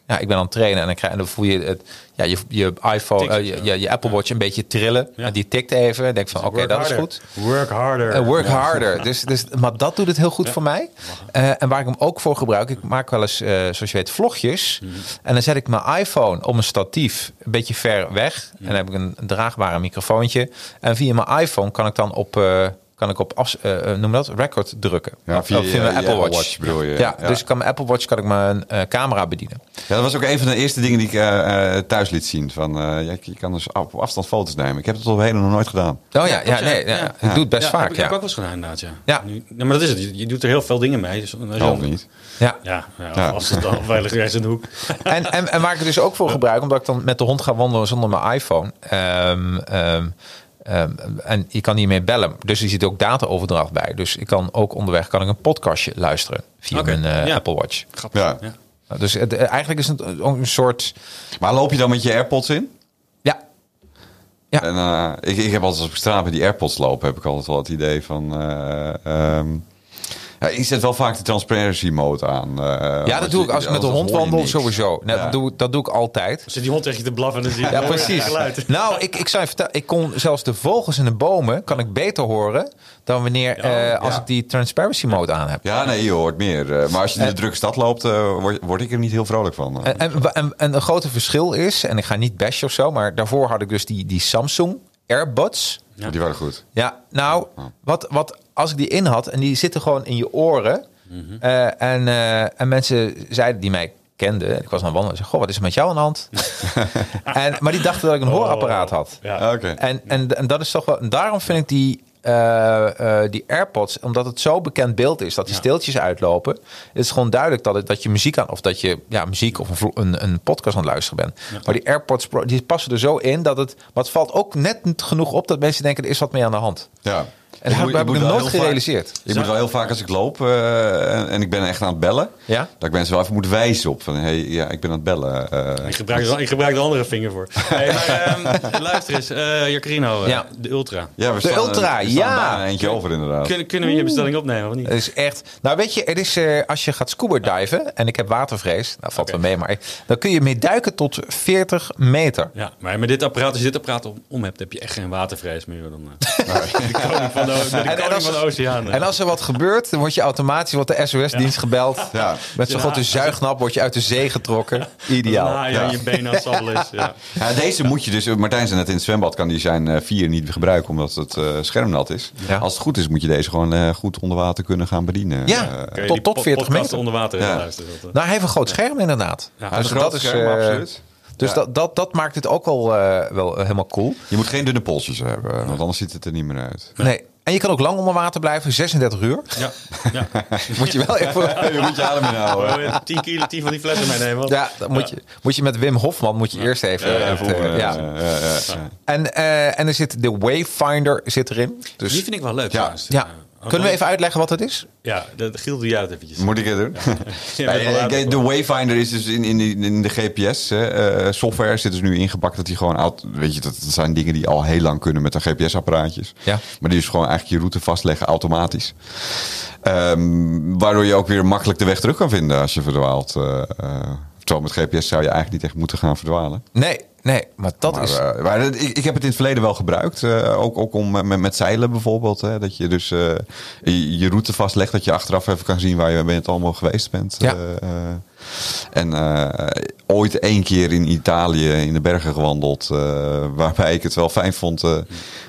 Speaker 2: ja, ik ben aan het trainen en dan, krijg, en dan voel je het, ja, je, je iPhone,
Speaker 1: Tikt,
Speaker 2: eh, je, je, Apple Watch een beetje trillen.
Speaker 1: Ja.
Speaker 2: En die tikt even. En denk van, oké,
Speaker 1: work
Speaker 2: dat is goed.
Speaker 1: Work harder.
Speaker 2: Eh, work
Speaker 1: Ja.
Speaker 2: harder. Dus, dus, maar dat doet het heel goed voor mij. Eh, en waar ik hem ook voor gebruik, ik maak wel eens, zoals je weet, vlogjes.
Speaker 1: Mhm.
Speaker 2: En dan zet ik mijn iPhone op een statief een beetje ver weg. En dan heb ik een, draagbare microfoontje. En via mijn iPhone kan ik dan op, kan ik op afs, eh, eh, noem dat, record drukken.
Speaker 5: Ja,
Speaker 2: Of
Speaker 5: via
Speaker 2: mijn Apple Watch.
Speaker 5: Watch bedoel je,
Speaker 2: Ja,
Speaker 5: ja.
Speaker 2: dus ik kan mijn Apple Watch kan ik mijn eh, camera bedienen.
Speaker 5: Ja, dat was ook een van de eerste dingen die ik eh, eh, thuis liet zien. Van, eh, ja, je kan dus op afstand foto's nemen. Ik heb het op heden nog nooit gedaan.
Speaker 2: Oh ja, ja,
Speaker 1: ja.
Speaker 2: nee, ja,
Speaker 1: Ja.
Speaker 2: ik doe het best
Speaker 1: Ja,
Speaker 2: vaak.
Speaker 1: Heb ik, heb ik
Speaker 2: ja.
Speaker 1: ook wel eens gedaan inderdaad, ja.
Speaker 2: Ja.
Speaker 1: Nu, ja, maar dat is het. Je, je doet er heel veel dingen mee. Dus dan-
Speaker 5: niet.
Speaker 2: Ja.
Speaker 1: Ja, ja,
Speaker 5: Ja.
Speaker 1: als het dan veilig rechts in de hoek.
Speaker 2: En, en, en waar ik het dus ook voor gebruik, omdat ik dan met de hond ga wandelen zonder mijn iPhone. Ehm, ehm, ehm, en je kan niet meer bellen. Dus er zit ook dataoverdracht bij. Dus ik kan ook onderweg kan ik een podcastje luisteren via
Speaker 1: Oké,
Speaker 2: mijn eh,
Speaker 1: ja.
Speaker 2: Apple Watch.
Speaker 1: Grappig.
Speaker 5: Ja.
Speaker 1: Ja.
Speaker 2: Dus het, eh, eigenlijk is het een, ook een soort.
Speaker 5: Maar loop je dan met je AirPods in?
Speaker 2: Ja, Ja.
Speaker 5: En, eh, ik, ik heb altijd als ik op straat met die AirPods loop, heb ik altijd wel het idee van. eh, ehm, ja, ik zet wel vaak de transparency mode aan. eh,
Speaker 2: ja dat doe ik als ik met de hond wandel
Speaker 5: niks.
Speaker 2: sowieso.
Speaker 5: Ja.
Speaker 2: dat, doe, dat doe ik altijd.
Speaker 1: Zit die hond tegen je te blaffen en dan zie je
Speaker 2: Ja, precies.
Speaker 1: geluid.
Speaker 2: Nou, ik, ik zou je vertellen, ik kon zelfs de vogels in de bomen kan ik beter horen dan wanneer eh, als
Speaker 5: ja.
Speaker 2: ik die transparency mode aan heb.
Speaker 5: Ja, nee, je hoort meer. Eh, maar als je in de drukke stad loopt, eh, word, word ik er niet heel vrolijk van.
Speaker 2: En, en, en, en een grote verschil is, en ik ga niet bashen of zo, maar daarvoor had ik dus die, die Samsung AirBuds.
Speaker 5: Die waren goed.
Speaker 2: Ja, nou, wat, wat als ik die in had en die zitten gewoon in je oren. eh, en, eh, en mensen zeiden die mij kenden, ik was aan het wandelen, zeiden, goh, wat is er met jou aan de hand? en, maar die dachten dat ik een hoorapparaat had.
Speaker 1: Ja.
Speaker 5: Ah, Oké.
Speaker 2: En, en, en dat is toch wel. en daarom vind ik die, eh, eh, die AirPods, omdat het zo bekend beeld is dat die steeltjes uitlopen, het is gewoon duidelijk dat, het, dat je muziek aan, of dat je ja, muziek of een, een, een podcast aan het luisteren bent. Maar die AirPods die passen er zo in dat het. Maar het valt ook net genoeg op dat mensen denken er is wat mee aan de hand.
Speaker 5: Ja.
Speaker 2: En dat heb ik nooit
Speaker 5: vaak-
Speaker 2: gerealiseerd.
Speaker 5: Ik moet wel heel vaak als ik loop eh, en, en ik ben echt aan het bellen,
Speaker 2: Ja?
Speaker 5: dat ik mensen wel even moet wijzen op van, hey, ja, ik ben aan het bellen. eh.
Speaker 1: Ik gebruik, er- ik gebruik de andere vinger voor. Hey, maar, ehm, luister eens, eh Jacarino, eh,
Speaker 2: Ja.
Speaker 1: de Ultra.
Speaker 5: ja, we
Speaker 2: De
Speaker 5: staan,
Speaker 2: Ultra,
Speaker 5: we staan
Speaker 2: ja.
Speaker 5: eentje over inderdaad.
Speaker 1: Kunnen, kunnen we je bestelling opnemen of niet?
Speaker 2: Het is echt. Nou, weet je, het is eh, als je gaat scuba diven en ik heb watervrees, nou valt wel mee, maar dan kun je mee duiken tot 40 meter.
Speaker 1: Ja, maar met dit apparaat, als je dit apparaat om, om hebt, heb je echt geen watervrees meer. Dan, eh, de koning van de, de,
Speaker 2: En- als-
Speaker 1: van de oceaan.
Speaker 2: En als er wat gebeurt, dan word je automatisch wordt de SOS-dienst gebeld.
Speaker 5: Ja.
Speaker 2: Met zo'n
Speaker 1: Ja.
Speaker 2: grote zuignap word je uit de zee getrokken.
Speaker 1: Als
Speaker 2: Ideaal.
Speaker 1: aan je benen sabbelen is. Ja.
Speaker 5: Ja, deze moet je dus, Martijn zei net in het zwembad kan die zijn eh, vier niet gebruiken omdat het eh, scherm nat is.
Speaker 2: Ja.
Speaker 5: Als het goed is moet je deze gewoon eh, goed onder water kunnen gaan bedienen.
Speaker 2: Ja. Tot- tot
Speaker 1: po-
Speaker 2: 40
Speaker 1: podcast
Speaker 2: meter.
Speaker 1: onder water
Speaker 5: Ja.
Speaker 2: Nou, hij heeft een groot scherm inderdaad.
Speaker 1: Ja,
Speaker 2: dus
Speaker 5: een groot
Speaker 2: dat is.
Speaker 5: scherm, absoluut.
Speaker 2: Dus
Speaker 5: Ja.
Speaker 2: dat, dat, dat maakt het ook al eh, wel helemaal cool.
Speaker 5: Je moet geen dunne polsjes hebben, want anders ziet het er niet meer uit.
Speaker 2: Nee. En je kan ook lang onder water blijven, 36 uur.
Speaker 1: Ja, ja.
Speaker 2: Moet je wel even...
Speaker 5: Je moet je adem inhouden.
Speaker 1: 10 kilo, 10 van die flessen meenemen. want-
Speaker 2: Ja, dan moet je, moet je met Wim Hofman moet je eerst even.
Speaker 1: Ja,
Speaker 2: ja.
Speaker 5: ja, ja, ja.
Speaker 2: En, eh, en er zit de Wayfinder zit erin. Dus
Speaker 1: Die vind ik wel leuk.
Speaker 5: Ja.
Speaker 2: ja.
Speaker 1: Eh,
Speaker 2: Kunnen we even uitleggen wat het is?
Speaker 1: Ja, de, de Giel doe jij dat eventjes.
Speaker 5: Moet ik het doen?
Speaker 1: Ja,
Speaker 5: kijk, de Wayfinder is dus in, in, in de GPS-software zit dus nu ingepakt dat die gewoon oud. Weet je, dat, dat zijn dingen die al heel lang kunnen met een GPS-apparaatjes.
Speaker 2: Ja.
Speaker 5: Maar die is gewoon eigenlijk je route vastleggen automatisch. Ehm, waardoor je ook weer makkelijk de weg terug kan vinden als je verdwaalt. Eh, eh, terwijl met GPS zou je eigenlijk niet echt moeten gaan verdwalen.
Speaker 2: Nee, nee, maar dat
Speaker 5: Maar,
Speaker 2: is.
Speaker 5: eh, maar ik, ik heb het in het verleden wel gebruikt. eh, ook, ook om met, met zeilen bijvoorbeeld. Hè, dat je dus eh, je, je route vastlegt. Dat je achteraf even kan zien waar je bent allemaal geweest bent.
Speaker 2: Ja.
Speaker 5: En ooit één keer in Italië in de bergen gewandeld. waarbij ik het wel fijn vond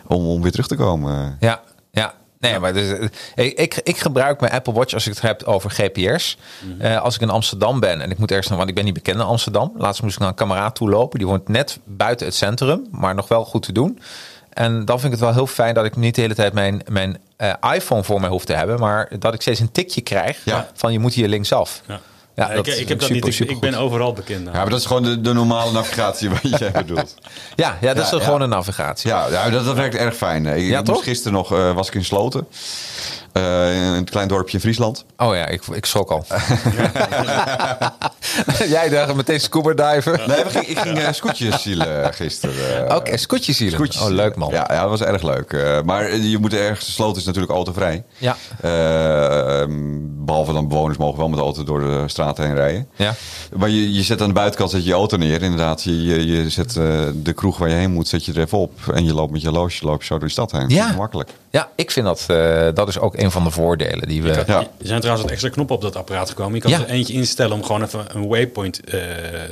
Speaker 5: om, om weer terug te komen.
Speaker 2: Ja, ja. Nee, maar dus, eh, ik, ik, ik gebruik mijn Apple Watch als ik het heb over GPS.
Speaker 5: Mhm.
Speaker 2: Eh, als ik in Amsterdam ben en ik moet ergens naar, want ik ben niet bekend in Amsterdam. Laatst moest ik naar een kameraad toe lopen. Die woont net buiten het centrum, maar nog wel goed te doen. En dan vind ik het wel heel fijn dat ik niet de hele tijd mijn, mijn eh, iPhone voor mij hoef te hebben. Maar dat ik steeds een tikje krijg
Speaker 5: Ja.
Speaker 2: van je moet hier linksaf.
Speaker 1: Ja.
Speaker 2: Ja,
Speaker 1: ik, ik heb dat
Speaker 2: super,
Speaker 1: niet. Ik, ben overal bekend.
Speaker 5: Ja, maar dat is gewoon de, de normale navigatie wat jij bedoelt.
Speaker 2: Ja, ja, dat is
Speaker 5: Ja, ja.
Speaker 2: gewoon een navigatie.
Speaker 5: Ja, ja dat, dat werkt erg fijn. Ik,
Speaker 2: Ja,
Speaker 5: ik
Speaker 2: toch?
Speaker 5: gisteren nog eh, was ik in Sloten. Eh, in een klein dorpje in Friesland.
Speaker 2: Oh ja, ik, ik schrok al. Jij dacht meteen scuba diven.
Speaker 5: Nee, we ging, ik ging uh, scootjes zielen gisteren. eh.
Speaker 2: Oké, scootjes hier.
Speaker 5: Scootjes
Speaker 2: Oh,
Speaker 5: zielen.
Speaker 2: leuk man.
Speaker 5: Ja, ja, dat was erg leuk. Eh, maar je moet ergens, de sloot is natuurlijk autovrij.
Speaker 2: Ja.
Speaker 5: Eh, behalve dan bewoners mogen wel met de auto door de straat heen rijden.
Speaker 2: Ja.
Speaker 5: Maar je, je zet aan de buitenkant zet je, je auto neer. Inderdaad, je, je, je zet eh, de kroeg waar je heen moet, zet je er even op. En je loopt met je loosje loop je zo door de stad heen.
Speaker 2: Ja.
Speaker 5: Dat is makkelijk.
Speaker 2: Ja, ik vind dat, eh, dat is ook een van de voordelen die we...
Speaker 1: Er
Speaker 5: Ja.
Speaker 1: er zijn trouwens wat extra knoppen op dat apparaat gekomen. Je kan
Speaker 2: Ja.
Speaker 1: er eentje instellen om gewoon even een waypoint eh,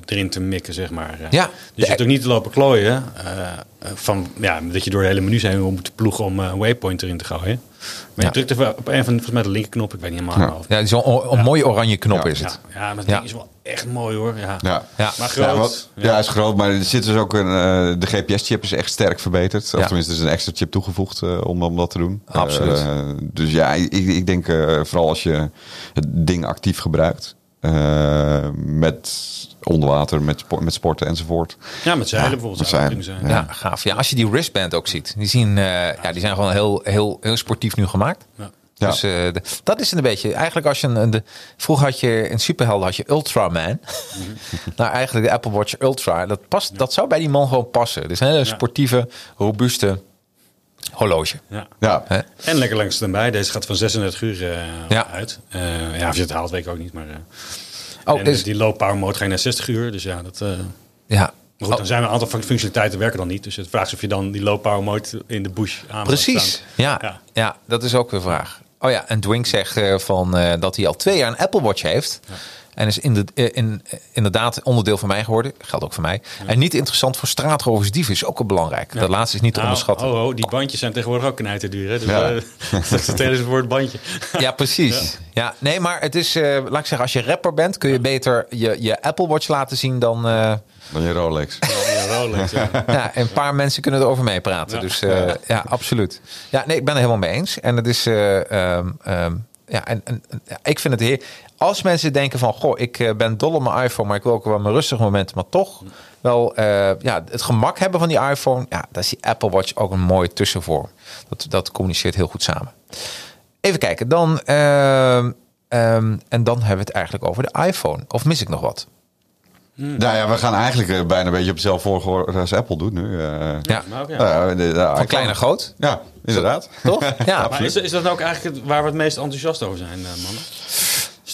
Speaker 1: erin te mikken, zeg maar.
Speaker 2: Ja.
Speaker 1: Dus je hebt ook niet te lopen klooien. eh, van, ja, dat je door de hele menu heen moet ploegen om eh, een waypoint erin te gooien. Maar
Speaker 2: Ja.
Speaker 1: je drukt even op een van volgens mij de linkerknop, ik weet niet helemaal.
Speaker 5: Ja.
Speaker 2: Ja, zo'n mooie oranje knop
Speaker 5: Ja.
Speaker 2: is
Speaker 1: Ja,
Speaker 2: het.
Speaker 1: ja, maar ding is wel echt mooi hoor. Ja.
Speaker 5: Ja.
Speaker 2: Ja.
Speaker 1: Maar groot.
Speaker 5: Ja, wat- ja, hij is groot, maar er zit dus ook een. eh, de GPS-chip is echt sterk verbeterd. Of
Speaker 2: Ja.
Speaker 5: tenminste, er is een extra chip toegevoegd eh, om, om dat te doen.
Speaker 2: Absoluut.
Speaker 5: Eh, dus ja, ik, ik denk eh, vooral als je het ding actief gebruikt. eh, met onder water, met, met sporten enzovoort.
Speaker 1: Ja, met zeilen bijvoorbeeld.
Speaker 5: met zeilen,
Speaker 1: kunnen zijn.
Speaker 2: Ja, gaaf. Ja, als je die wristband ook ziet. Die, zien, eh, ja, die zijn gewoon heel, heel, heel sportief nu gemaakt.
Speaker 1: Ja.
Speaker 5: Ja.
Speaker 2: Dus eh, de- dat is een beetje. Eigenlijk als je een. De, vroeger had je in Superhelden had je Ultraman. nou, eigenlijk de Apple Watch Ultra. Dat, past, dat zou bij die man gewoon passen. Dus een hele sportieve, robuuste horloge.
Speaker 1: Ja.
Speaker 5: Ja?
Speaker 1: En lekker langs erbij. Deze gaat van 36 uur eh,
Speaker 2: Ja.
Speaker 1: uit. Eh, ja, of je het haalt, weet ik ook niet. Maar, eh,
Speaker 2: Oh,
Speaker 1: en
Speaker 2: dus,
Speaker 1: die low power mode ga je naar 60 uur. Dus ja, dat... eh,
Speaker 2: ja.
Speaker 1: Maar goed,
Speaker 2: Oh,
Speaker 1: dan zijn een aantal fun- functionaliteiten werken dan niet. Dus het vraagt is of je dan die low power mode in de bush aan
Speaker 2: Precies. Ja, ja.
Speaker 1: Ja.
Speaker 2: dat is ook een vraag. Oh ja, en Dwing zegt eh, van, eh, dat hij al twee jaar een Apple Watch heeft. En is in de, eh, in, eh, inderdaad onderdeel van mij geworden. Geldt ook voor mij. En niet interessant voor straatrovers dieven is ook wel belangrijk. Dat laatste is niet te
Speaker 1: Nou,
Speaker 2: onderschatten.
Speaker 1: Oh, oh, die bandjes zijn tegenwoordig ook knijterduur. Hè? Dus
Speaker 5: Ja.
Speaker 1: eh, dat is het hele woord bandje.
Speaker 2: Ja, precies. Ja. nee, maar het is, eh, laat ik zeggen, als je rapper bent, kun je beter je, je Apple Watch laten zien dan. eh,
Speaker 5: dan je Rolex.
Speaker 1: Ja, Rolex, ja.
Speaker 2: ja, een paar mensen kunnen erover meepraten.
Speaker 1: Ja.
Speaker 2: Dus eh, ja, absoluut. Ja, nee, ik ben er helemaal mee eens. En het is. eh, ehm, ehm, ja, en, en, en- ja, ik vind het heer. Als mensen denken van, goh, ik eh, ben dol op mijn iPhone, maar ik wil ook wel mijn rustige momenten, maar toch wel eh, ja, het gemak hebben van die iPhone. Ja, daar is die Apple Watch ook een mooie tussenvorm. Dat, dat communiceert heel goed samen. Even kijken, dan. ehm, ehm, en dan hebben we het eigenlijk over de iPhone. Of mis ik nog wat?
Speaker 5: Nou ja, we gaan eigenlijk eh, bijna een beetje op dezelfde volgorde als Apple doet nu. eh.
Speaker 2: Ja,
Speaker 1: ja.
Speaker 5: Ja, de- de
Speaker 2: van klein naar groot.
Speaker 5: Ja, inderdaad.
Speaker 2: Toch? Ja,
Speaker 1: Maar is, is dat nou ook eigenlijk waar we het meest enthousiast over zijn, eh, mannen?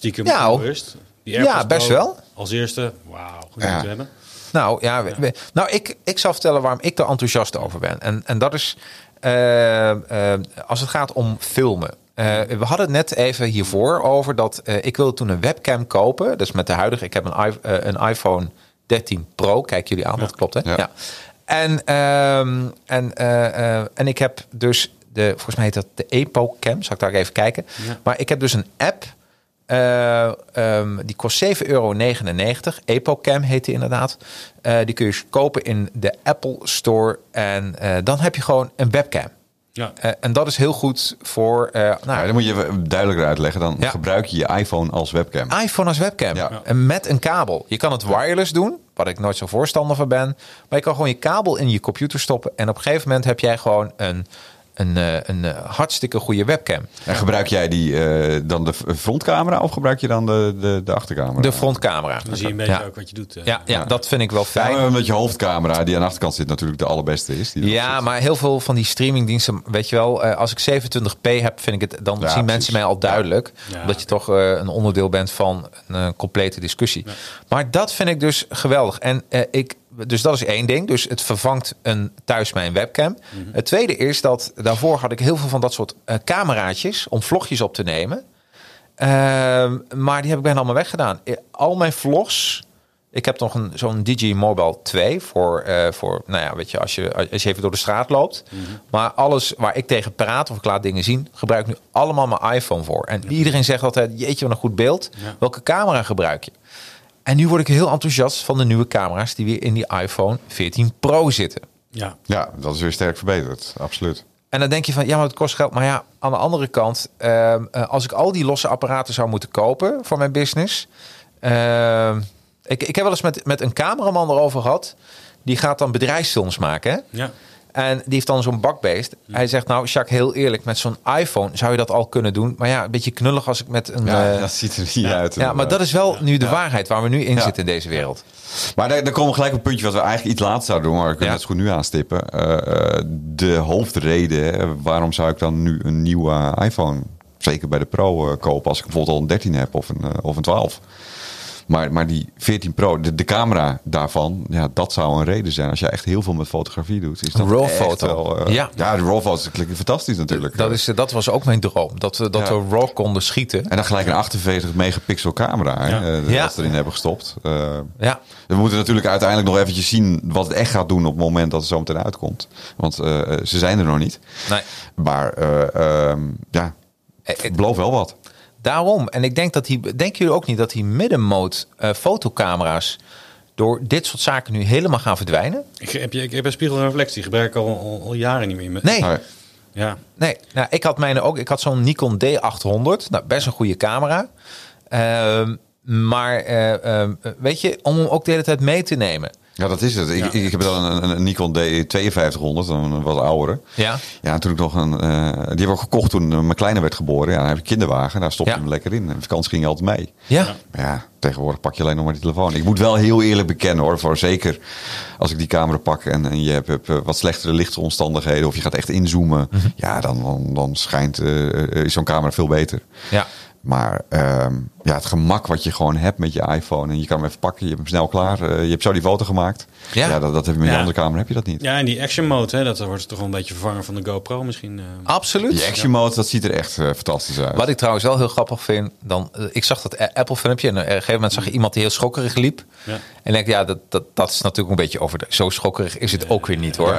Speaker 1: Stiekem
Speaker 2: Nou,
Speaker 1: bewust. Die
Speaker 2: ja, best
Speaker 1: Pro
Speaker 2: wel.
Speaker 1: Als eerste, wauw, goed
Speaker 5: Ja.
Speaker 1: te hebben.
Speaker 2: Nou ja, we- we- nou ik, ik zal vertellen waarom ik er enthousiast over ben. En, en dat is eh, eh, als het gaat om filmen. Eh, we hadden het net even hiervoor over dat eh, ik wilde toen een webcam kopen. Dus met de huidige, ik heb een, een iPhone 13 Pro. Kijk jullie aan, dat klopt hè?
Speaker 5: Ja.
Speaker 2: Ja. En, ehm, en, en ik heb dus de, volgens mij heet dat de EPO Cam. Zal ik daar even kijken?
Speaker 1: Ja.
Speaker 2: Maar ik heb dus een app Eh, ehm, die kost 7,99 euro. EpoCam heet die inderdaad. Eh, die kun je kopen in de Apple Store. En eh, dan heb je gewoon een webcam.
Speaker 1: Ja.
Speaker 2: Eh, en dat is heel goed voor... eh, nou,
Speaker 5: Ja, dan moet je duidelijker uitleggen. Dan
Speaker 2: Ja.
Speaker 5: gebruik je je iPhone als webcam.
Speaker 2: iPhone als webcam.
Speaker 5: Ja.
Speaker 2: En met een kabel. Je kan het wireless doen, wat ik nooit zo voorstander van ben. Maar je kan gewoon je kabel in je computer stoppen. En op een gegeven moment heb jij gewoon een, een, eh, een, eh, hartstikke goede webcam.
Speaker 5: En gebruik jij die eh, dan de frontcamera of gebruik je dan de, de, de achtercamera?
Speaker 2: De frontcamera.
Speaker 1: Dan zie je een beetje
Speaker 2: ja.
Speaker 1: ook wat je doet.
Speaker 2: Ja, ja, dat vind ik wel
Speaker 5: Ja,
Speaker 2: fijn.
Speaker 5: maar omdat je hoofdcamera die aan de achterkant zit natuurlijk de allerbeste is. Die
Speaker 2: Ja, maar heel veel van die streamingdiensten, weet je wel, eh, als ik 27p heb, vind ik het, dan
Speaker 5: Ja,
Speaker 2: zien mensen mij al duidelijk.
Speaker 1: Ja.
Speaker 2: Omdat je toch een onderdeel bent van een complete discussie. Maar dat vind ik dus geweldig. En eh, ik, dus dat is één ding. Dus het vervangt een, thuis mijn webcam.
Speaker 5: Mhm.
Speaker 2: Het tweede is dat daarvoor had ik heel veel van dat soort eh, cameraatjes om vlogjes op te nemen. Ehm, maar die heb ik bijna allemaal weggedaan. Eh, Al mijn vlogs. Ik heb nog een, zo'n Digi Mobile 2 voor, eh, voor, nou ja, weet je, als je, als je even door de straat loopt. Maar alles waar ik tegen praat of ik laat dingen zien, gebruik ik nu allemaal mijn iPhone voor. En iedereen zegt altijd, jeetje, wat een goed beeld.
Speaker 1: Ja.
Speaker 2: Welke camera gebruik je? En nu word ik heel enthousiast van de nieuwe camera's die weer in die iPhone 14 Pro zitten.
Speaker 1: Ja.
Speaker 5: ja, dat is weer sterk verbeterd. Absoluut.
Speaker 2: En dan denk je van, ja, maar het kost geld. Maar ja, aan de andere kant, ehm, eh, als ik al die losse apparaten zou moeten kopen voor mijn business. ehm, ik, ik heb wel eens met, met een cameraman erover gehad. Die gaat dan bedrijfsfilms maken. Hè?
Speaker 1: Ja.
Speaker 2: En die heeft dan zo'n bakbeest. Hij zegt, nou, Jacques, heel eerlijk, met zo'n iPhone zou je dat al kunnen doen. Maar ja, een beetje knullig als ik met een.
Speaker 5: Ja,
Speaker 2: eh,
Speaker 5: dat ziet er niet uit.
Speaker 2: ja, maar dat is wel nu de waarheid waar we nu in zitten in deze wereld.
Speaker 5: Maar daar, daar komen we gelijk op een puntje wat we eigenlijk iets later zouden doen, maar we kunnen het goed nu aanstippen. Eh, eh, de hoofdreden, waarom zou ik dan nu een nieuwe iPhone, zeker bij de Pro, eh, kopen als ik bijvoorbeeld al een 13 heb of een, of een 12? Maar, maar die 14 Pro, de, de camera daarvan, ja, dat zou een reden zijn. Als je echt heel veel met fotografie doet, is dat
Speaker 2: Raw
Speaker 5: echt
Speaker 2: foto.
Speaker 5: wel, eh,
Speaker 2: Ja.
Speaker 5: ja, de RAW foto's klinken fantastisch natuurlijk.
Speaker 2: Dat, is, dat was ook mijn droom. Dat we, dat
Speaker 5: Ja.
Speaker 2: we RAW konden schieten.
Speaker 5: En dan gelijk een 48 megapixel camera
Speaker 1: Ja.
Speaker 5: eh,
Speaker 2: Ja.
Speaker 5: dat ze erin hebben gestopt. Eh,
Speaker 2: Ja.
Speaker 5: we moeten natuurlijk uiteindelijk nog eventjes zien wat het echt gaat doen op het moment dat het zo meteen uitkomt. Want eh, ze zijn er nog niet.
Speaker 2: Nee.
Speaker 5: Maar eh, ehm, ja,
Speaker 2: Eh, eh,
Speaker 5: beloof wel wat.
Speaker 2: Daarom. En ik denk dat die. Denken jullie ook niet dat die middenmode eh, fotocamera's door dit soort zaken nu helemaal gaan verdwijnen?
Speaker 1: Ik heb, je, ik heb een spiegel en reflectie. Die gebruik ik al, al, al jaren niet meer. Met,
Speaker 2: Nee.
Speaker 1: Ja.
Speaker 2: Nee. Nou, ik had mijn ook. Ik had zo'n Nikon D800. Nou, best een goede camera. Ehm, maar eh, ehm, weet je, om hem ook de hele tijd mee te nemen.
Speaker 5: Ja, dat is het. Ik,
Speaker 1: Ja.
Speaker 5: ik heb dan een, een Nikon D5200, een wat oudere.
Speaker 2: Ja.
Speaker 5: Ja, toen ik nog een. eh, die heb ik ook gekocht toen eh, mijn kleine werd geboren. Ja, dan heb ik een kinderwagen. Daar stopte
Speaker 2: Ja.
Speaker 5: hem lekker in. En vakantie ging je altijd mee.
Speaker 2: Ja.
Speaker 5: Maar ja, tegenwoordig pak je alleen nog maar die telefoon. Ik moet wel heel eerlijk bekennen hoor. Voor zeker als ik die camera pak en, en je hebt, hebt, eh, wat slechtere lichtsomstandigheden. Of je gaat echt inzoomen.
Speaker 2: Mhm.
Speaker 5: Ja, dan, dan, dan schijnt is zo'n camera veel beter.
Speaker 2: Ja.
Speaker 5: Maar ehm, ja, het gemak wat je gewoon hebt met je iPhone. En je kan hem even pakken. Je hebt hem snel klaar. eh, je hebt zo die foto gemaakt.
Speaker 2: Ja.
Speaker 5: Ja, dat, dat heb je met je
Speaker 1: Ja.
Speaker 5: andere camera heb je dat niet.
Speaker 1: ja, en die action mode, hè, dat wordt toch wel een beetje vervangen van de GoPro misschien. eh.
Speaker 2: Absoluut.
Speaker 5: Die action mode, dat ziet er echt eh, fantastisch uit.
Speaker 2: Wat ik trouwens wel heel grappig vind, dan, ik zag dat Apple filmpje en op een gegeven moment zag je iemand die heel schokkerig liep.
Speaker 1: Ja.
Speaker 2: En ik denk, ja, dat, dat, dat is natuurlijk een beetje over. Zo schokkerig is het ook weer niet hoor.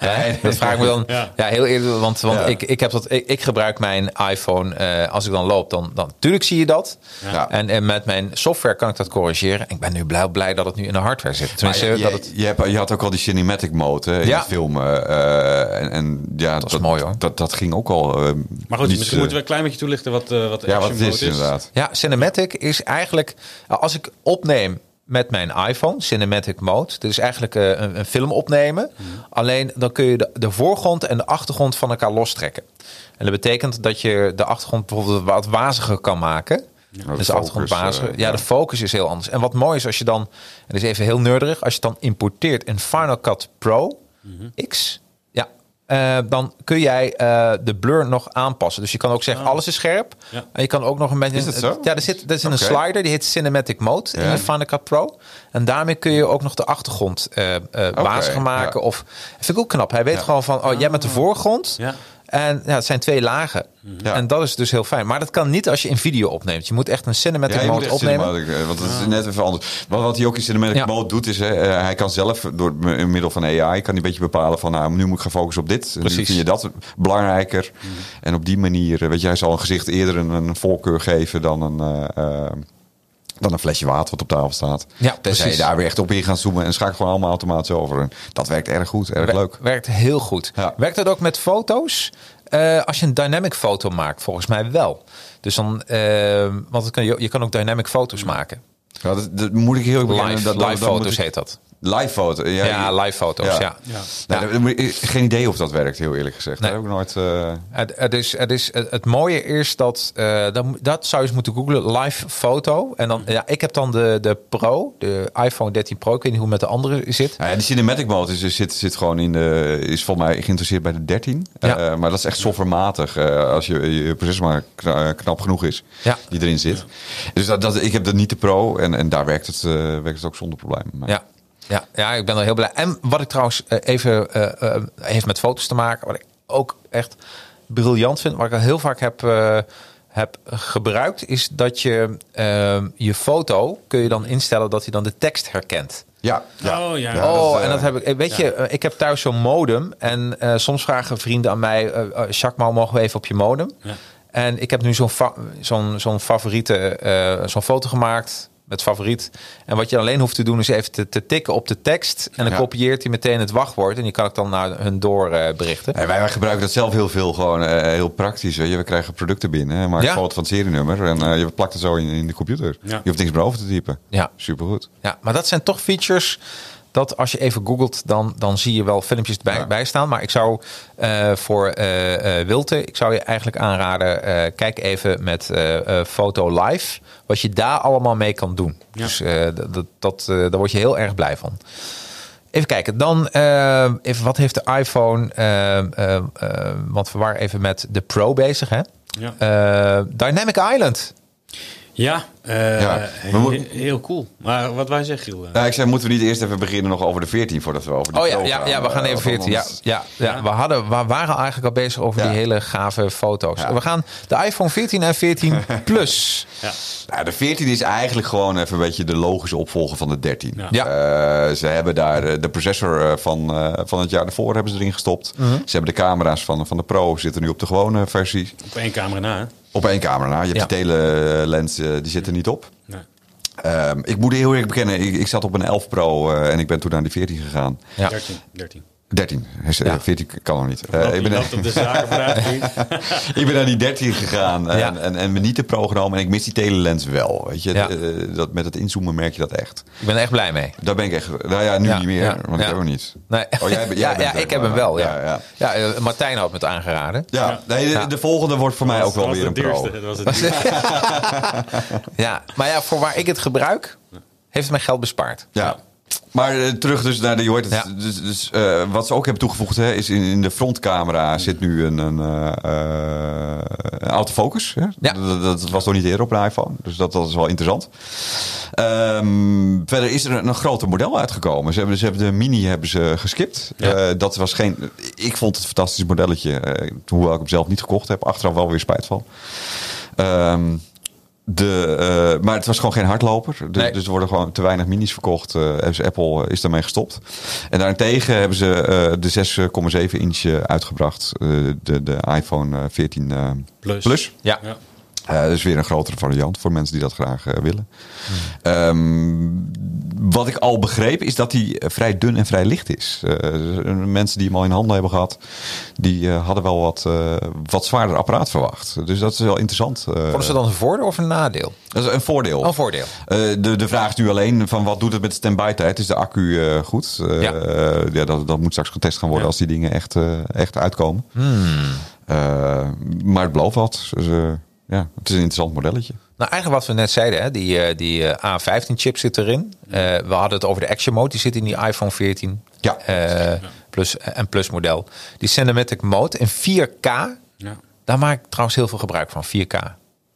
Speaker 5: Nee.
Speaker 2: Dat vraag ik me dan. Ja,
Speaker 1: Ja.
Speaker 2: heel eerlijk, want, want
Speaker 5: Ja.
Speaker 2: ik, ik, heb dat, ik, ik gebruik mijn iPhone eh, als ik dan loop, dan, dan natuurlijk zie je dat.
Speaker 5: Ja.
Speaker 2: En, en met mijn software kan ik dat corrigeren. Ik ben nu blij, blij dat het nu in de hardware zit. Tenminste,
Speaker 5: je,
Speaker 2: dat het.
Speaker 5: je, hebt, je had ook al die cinematic mode hè, in
Speaker 2: Ja.
Speaker 5: filmen. eh, en, en ja, dat,
Speaker 2: is mooi, hoor.
Speaker 5: Dat, dat ging ook al. eh,
Speaker 1: Maar goed,
Speaker 5: niet,
Speaker 1: misschien
Speaker 5: eh,
Speaker 1: moeten we een klein beetje toelichten wat, eh wat
Speaker 5: Ja, wat het
Speaker 1: mode
Speaker 5: is inderdaad.
Speaker 2: Ja, cinematic is eigenlijk als ik opneem met mijn iPhone, cinematic mode. Dat is eigenlijk eh, een, een film opnemen. Alleen dan kun je de, de voorgrond en de achtergrond van elkaar lostrekken. En dat betekent dat je de achtergrond bijvoorbeeld wat waziger kan maken. Dus de achtergrond
Speaker 5: focus,
Speaker 2: waziger.
Speaker 5: eh,
Speaker 2: ja, de focus is heel anders. En wat mooi is als je dan, en dat is even heel nerdig, als je het dan importeert in Final Cut Pro X. Ja, eh, dan kun jij eh, de blur nog aanpassen. Dus je kan ook zeggen, alles is scherp.
Speaker 1: Ja.
Speaker 2: En je kan ook nog een beetje...
Speaker 5: Is dat zo?
Speaker 2: Ja, er zit, er zit een slider, die heet Cinematic Mode in de Final Cut Pro. En daarmee kun je ook nog de achtergrond eh eh waziger maken.
Speaker 5: ja.
Speaker 2: Of, vind ik ook knap. Hij weet gewoon van, oh, jij met de voorgrond.
Speaker 1: Ja.
Speaker 2: En ja, het zijn twee lagen.
Speaker 5: Ja.
Speaker 2: En dat is dus heel fijn. Maar dat kan niet als je een video opneemt. Je moet echt een cinematic
Speaker 5: Ja, je moet
Speaker 2: mode
Speaker 5: echt
Speaker 2: opnemen.
Speaker 5: cinematic, eh, want het is net even anders. Maar wat hij ook in cinematic
Speaker 2: Ja.
Speaker 5: mode doet, is hè, eh, hij kan zelf door in middel van AI kan hij een beetje bepalen van nou, nu moet ik gaan focussen op dit. En Nu
Speaker 2: Precies.
Speaker 5: vind je dat belangrijker.
Speaker 2: Mhm.
Speaker 5: En op die manier, eh, weet je, hij zal een gezicht eerder een, een voorkeur geven dan een. Dan een flesje water wat op tafel staat.
Speaker 2: Ja,
Speaker 5: Tenzij je daar weer echt op in gaat zoomen en schakel gewoon allemaal automatisch over. En dat werkt erg goed, erg
Speaker 2: Wer-
Speaker 5: leuk.
Speaker 2: Werkt heel goed.
Speaker 5: Ja.
Speaker 2: Werkt het ook met foto's? Eh, als je een dynamic foto maakt, volgens mij wel. Dus dan, eh, want het kan, je, je kan ook dynamic foto's maken.
Speaker 5: Ja, dat, dat moet ik heel erg.
Speaker 2: Live,
Speaker 5: Dat- dat-
Speaker 2: live
Speaker 5: dat
Speaker 2: foto's
Speaker 5: ik-
Speaker 2: heet dat.
Speaker 5: Live foto. Ja,
Speaker 2: Ja, live foto's, ja.
Speaker 1: Ja.
Speaker 5: Nee,
Speaker 2: Ja.
Speaker 5: dat- dat moet ik- geen idee of dat werkt, heel eerlijk gezegd.
Speaker 2: Nee.
Speaker 5: Daar heb ik nooit. eh,
Speaker 2: Het, het, is, het, is, het, het mooie is dat, eh, dat, dat zou je eens moeten googlen, live foto. En dan, ja, ik heb dan de, de Pro, de iPhone 13 Pro. Ik weet niet hoe het met de andere zit.
Speaker 5: Nou ja, die cinematic mode is, zit, zit gewoon in de, is volgens mij geïnteresseerd bij de 13.
Speaker 2: Ja.
Speaker 5: Eh, maar dat is echt softwarematig. eh als je, je processor maar kna- knap genoeg is
Speaker 2: Ja.
Speaker 5: die erin zit. Dus dat, dat, ik heb dat niet de Pro en, en daar werkt het, eh, werkt het ook zonder probleem. Maar-
Speaker 2: Ja. Ja, ja, ik ben er heel blij. En wat ik trouwens eh, even eh, eh, heeft met foto's te maken, wat ik ook echt briljant vind, wat ik al heel vaak heb, eh, heb gebruikt, is dat je eh, je foto kun je dan instellen dat hij dan de tekst herkent.
Speaker 5: Ja, ja.
Speaker 1: Oh, ja.
Speaker 5: Ja,
Speaker 2: oh,
Speaker 5: dat,
Speaker 2: en dat heb ik. Weet je, ik heb thuis zo'n modem. En eh, soms vragen vrienden aan mij: Jacques, maar mogen we even op je modem?
Speaker 1: Ja.
Speaker 2: En ik heb nu zo'n fa- zo'n zo'n favoriete, eh, zo'n foto gemaakt met favoriet. En wat je alleen hoeft te doen is even te, te tikken op de tekst. En dan
Speaker 5: Ja.
Speaker 2: kopieert hij meteen het wachtwoord. En die kan ik dan naar hun doorberichten.
Speaker 5: En wij, wij gebruiken dat zelf heel veel, gewoon eh, heel praktisch. Weet je. We krijgen producten binnen, hè, maak
Speaker 2: Ja.
Speaker 5: een foto van het serienummer en eh, je plakt het zo in, in de computer.
Speaker 1: Ja.
Speaker 5: Je hoeft niks meer over te typen.
Speaker 2: Ja.
Speaker 5: Supergoed.
Speaker 2: Ja, maar dat zijn toch features dat als je even googelt, dan, dan zie je wel filmpjes bij,
Speaker 5: Ja.
Speaker 2: bij staan. Maar ik zou eh, voor eh eh Wilte, ik zou je eigenlijk aanraden, kijk even met Foto Live, wat je daar allemaal mee kan doen.
Speaker 1: Ja.
Speaker 2: Dus dat, dat, daar word je heel erg blij van. Even kijken, dan even, wat heeft de iPhone, want we waren even met de Pro bezig, hè?
Speaker 1: Ja.
Speaker 2: Dynamic Island.
Speaker 1: Ja, eh,
Speaker 5: Ja. moeten-
Speaker 1: heel cool. Maar wat wij zeggen, Giel.
Speaker 5: Nou, ik zei, moeten we niet eerst even beginnen nog over de 14 voordat we over de
Speaker 2: Oh ja, ja,
Speaker 5: gaan?
Speaker 2: ja, we gaan
Speaker 5: Eh,
Speaker 2: even
Speaker 5: want
Speaker 2: 14. Ja, ja, ja. We, hadden, we waren eigenlijk al bezig over
Speaker 5: Ja.
Speaker 2: die hele gave foto's.
Speaker 5: Ja.
Speaker 2: We gaan de iPhone 14 en 14 Plus.
Speaker 1: ja.
Speaker 5: Nou, de 14 is eigenlijk gewoon even een beetje de logische opvolger van de 13.
Speaker 1: Ja.
Speaker 5: Eh, ze hebben daar de processor van, van het jaar daarvoor hebben ze erin gestopt.
Speaker 2: Mhm.
Speaker 5: Ze hebben de camera's van, van de Pro zitten nu op de gewone versie.
Speaker 1: Op één camera na. hè?
Speaker 5: Op één camera. Je hebt
Speaker 2: Ja.
Speaker 5: die telelens, eh die zit er niet op.
Speaker 1: Nee.
Speaker 5: Ehm, ik moet heel eerlijk bekennen, ik, ik zat op een 11 Pro eh, en ik ben toen naar die 14 gegaan.
Speaker 2: Ja.
Speaker 1: 13. 13.
Speaker 5: 13, Is- eh,
Speaker 2: Ja.
Speaker 5: 14 kan nog niet. Eh, ik, ben,
Speaker 1: de zaken vriend.
Speaker 5: ik ben naar die 13 gegaan en,
Speaker 2: Ja.
Speaker 5: en, en me niet de Pro genomen en ik mis die telelens wel. Weet je?
Speaker 2: Ja.
Speaker 5: Eh, dat, met het inzoomen merk je dat echt.
Speaker 2: Ik ben er echt blij mee.
Speaker 5: Daar ben ik echt. Nou ja, nu niet meer,
Speaker 2: ja,
Speaker 5: want ik heb hem niet.
Speaker 2: Nee.
Speaker 5: Oh, jij,
Speaker 2: ja, ik heb hem wel. Ja,
Speaker 5: Ja,
Speaker 2: eh, Martijn had me het aangeraden.
Speaker 5: Ja, nee, de, volgende wordt voor mij ook wel weer een pro.
Speaker 1: duurste, Dat was het duurste.
Speaker 2: Ja, maar ja, voor waar ik het gebruik, heeft het mij geld bespaard.
Speaker 5: Ja. Maar eh, terug dus naar de, je hoort het,
Speaker 2: Ja.
Speaker 5: dus, dus, eh, wat ze ook hebben toegevoegd hè, is in, in de frontcamera zit nu een, een, eh, een autofocus. Hè?
Speaker 2: Ja.
Speaker 5: Dat, dat was nog niet eerder op een iPhone, dus dat, dat is wel interessant. Ehm, verder is er een, een groter model uitgekomen. Ze hebben, ze hebben de Mini hebben ze geskipt.
Speaker 1: Ja.
Speaker 5: Dat was geen. Ik vond het een fantastisch modelletje, hoewel ik hem zelf niet gekocht heb. Achteraf wel weer spijt van. Ehm, de, eh, maar het was gewoon geen hardloper. De-
Speaker 2: Nee.
Speaker 5: Dus er worden gewoon te weinig minis verkocht. Eh, dus Apple eh, is daarmee gestopt. En daarentegen hebben ze eh, de 6,7 inch uitgebracht. Eh, de, de iPhone eh, 14 eh,
Speaker 1: Plus.
Speaker 5: Plus.
Speaker 2: Ja.
Speaker 1: Ja.
Speaker 5: Eh, dus weer een grotere variant voor mensen die dat graag eh, willen. Ehm, wat ik al begreep is dat hij eh, vrij dun en vrij licht is. Mensen die hem al in handen hebben gehad, die hadden wel wat, wat zwaarder apparaat verwacht. Dus dat is wel interessant.
Speaker 2: Vonden ze dan een voordeel of een nadeel?
Speaker 5: dat is een voordeel.
Speaker 2: Een voordeel.
Speaker 5: De, de vraag is nu alleen van wat doet het met de standby tijd? Is de accu goed?
Speaker 2: Ja.
Speaker 5: ja, dat, dat moet straks getest gaan worden
Speaker 1: Ja.
Speaker 5: als die dingen echt, echt uitkomen.
Speaker 2: Hmm.
Speaker 5: Maar het belooft wat. Dus, ja, het is een interessant modelletje.
Speaker 2: Nou, eigenlijk wat we net zeiden, hè, die, eh, die eh, A15-chip zit erin. Eh, we hadden het over de Action Mode, die zit in die iPhone 14
Speaker 5: Ja.
Speaker 2: eh, plus, en Plus model. Die Cinematic Mode in 4K,
Speaker 1: Ja.
Speaker 2: daar maak ik trouwens heel veel gebruik van, 4K.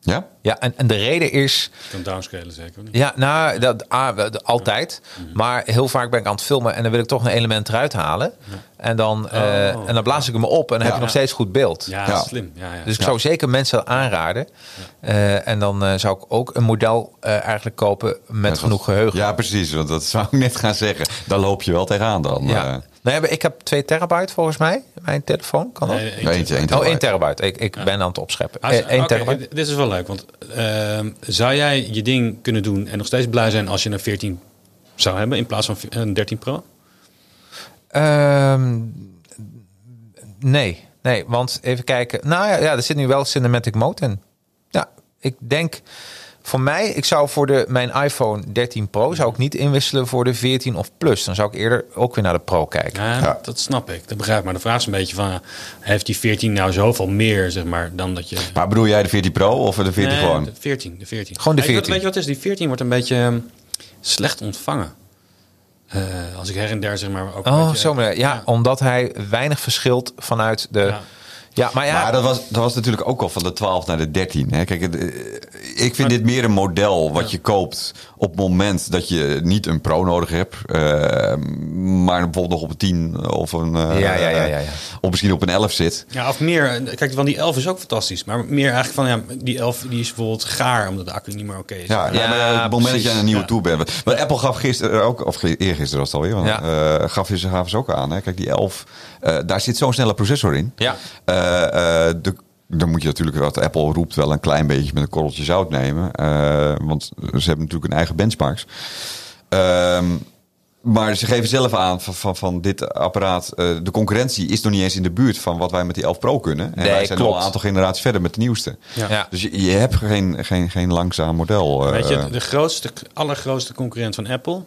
Speaker 5: Ja?
Speaker 2: Ja en, en de reden is...
Speaker 1: Kan downscalen zeker niet?
Speaker 2: Ja, nou, dat, ah, altijd. Maar heel vaak ben ik aan het filmen en dan wil ik toch een element eruit halen. En, dan, eh, en dan blaas ik hem op en dan heb je nog steeds goed beeld.
Speaker 1: Ja,
Speaker 5: Ja.
Speaker 1: slim. Ja, ja.
Speaker 2: Dus ik zou zeker mensen aanraden. Eh, en dan eh, zou ik ook een model eh, eigenlijk kopen met genoeg geheugen.
Speaker 5: Ja, precies. Want dat zou ik net gaan zeggen. Daar loop je wel tegenaan dan.
Speaker 2: Ja.
Speaker 5: Eh,
Speaker 2: Nou, ja, ik heb 2 terabyte volgens mij. Mijn telefoon kan dat.
Speaker 1: Nee,
Speaker 5: eentje, eentje,
Speaker 2: oh,
Speaker 5: erbij.
Speaker 2: 1 terabyte. Ik, ik ben aan het opscheppen.
Speaker 1: Als-
Speaker 2: 1
Speaker 1: oké,
Speaker 2: terabyte.
Speaker 1: Dit is wel leuk, want ehm, zou jij je ding kunnen doen en nog steeds blij zijn als je een 14 zou hebben in plaats van een 13 Pro?
Speaker 2: Ehm, nee, nee, want even kijken. Nou ja, ja, er zit nu wel cinematic mode in. Ja, ik denk voor mij, ik zou voor de, mijn iPhone 13 Pro zou ik niet inwisselen voor de 14 of Plus. Dan zou ik eerder ook weer naar de Pro kijken.
Speaker 1: Ja,
Speaker 5: Ja.
Speaker 1: dat snap ik. Dat begrijp ik. Maar de vraag is een beetje van, heeft die 14 nou zoveel meer, zeg maar, dan dat je...
Speaker 5: Maar bedoel jij de 14 Pro of de 14
Speaker 1: Nee,
Speaker 5: gewoon?
Speaker 1: De 14, de 14.
Speaker 2: Gewoon de
Speaker 1: Weet je wat-
Speaker 2: 14.
Speaker 1: Weet je wat het is? Die 14 wordt een beetje ehm, slecht ontvangen. Eh, als ik her en der zeg maar ook een
Speaker 2: Oh,
Speaker 1: beetje-
Speaker 2: zo maar. Ja, omdat hij weinig verschilt vanuit de. Ja,
Speaker 1: Ja.
Speaker 2: maar ja.
Speaker 5: Maar dat was, dat was natuurlijk ook al van de 12 naar de 13. Hè? Kijk, het, eh, ik vind dit meer een model wat je koopt op het moment dat je niet een Pro nodig hebt. eh, maar bijvoorbeeld nog op een 10 of een. eh,
Speaker 2: Ja, ja, ja, ja, ja.
Speaker 5: Of misschien op een 11 zit.
Speaker 1: Ja, of meer. Kijk, van die 11 is ook fantastisch. Maar meer eigenlijk van, ja, die 11 die is bijvoorbeeld gaar omdat de accu niet meer oké is.
Speaker 5: Ja,
Speaker 2: Ja,
Speaker 5: ja, maar op het moment dat je aan een nieuwe
Speaker 1: Ja.
Speaker 5: toe bent. Maar Apple gaf gisteren ook, of eergisteren was het alweer, want,
Speaker 2: Ja.
Speaker 5: eh, gaf ze gaven ze ook aan. Hè? Kijk, die 11, eh, daar zit zo'n snelle processor in.
Speaker 2: Ja.
Speaker 5: Eh, eh, de, dan moet je natuurlijk, wat Apple roept, wel een klein beetje met een korreltje zout nemen. Eh, want ze hebben natuurlijk een eigen benchmarks. Ehm, maar ze geven zelf aan van, van, van dit apparaat. eh, de concurrentie is nog niet eens in de buurt van wat wij met die 11 Pro kunnen. En
Speaker 2: Nee,
Speaker 5: wij zijn al
Speaker 2: klopt.
Speaker 5: een aantal generaties verder met de nieuwste.
Speaker 1: Ja.
Speaker 2: Ja.
Speaker 5: Dus je, je hebt geen, geen, geen langzaam model. eh,
Speaker 1: Weet je, de grootste, allergrootste concurrent van Apple,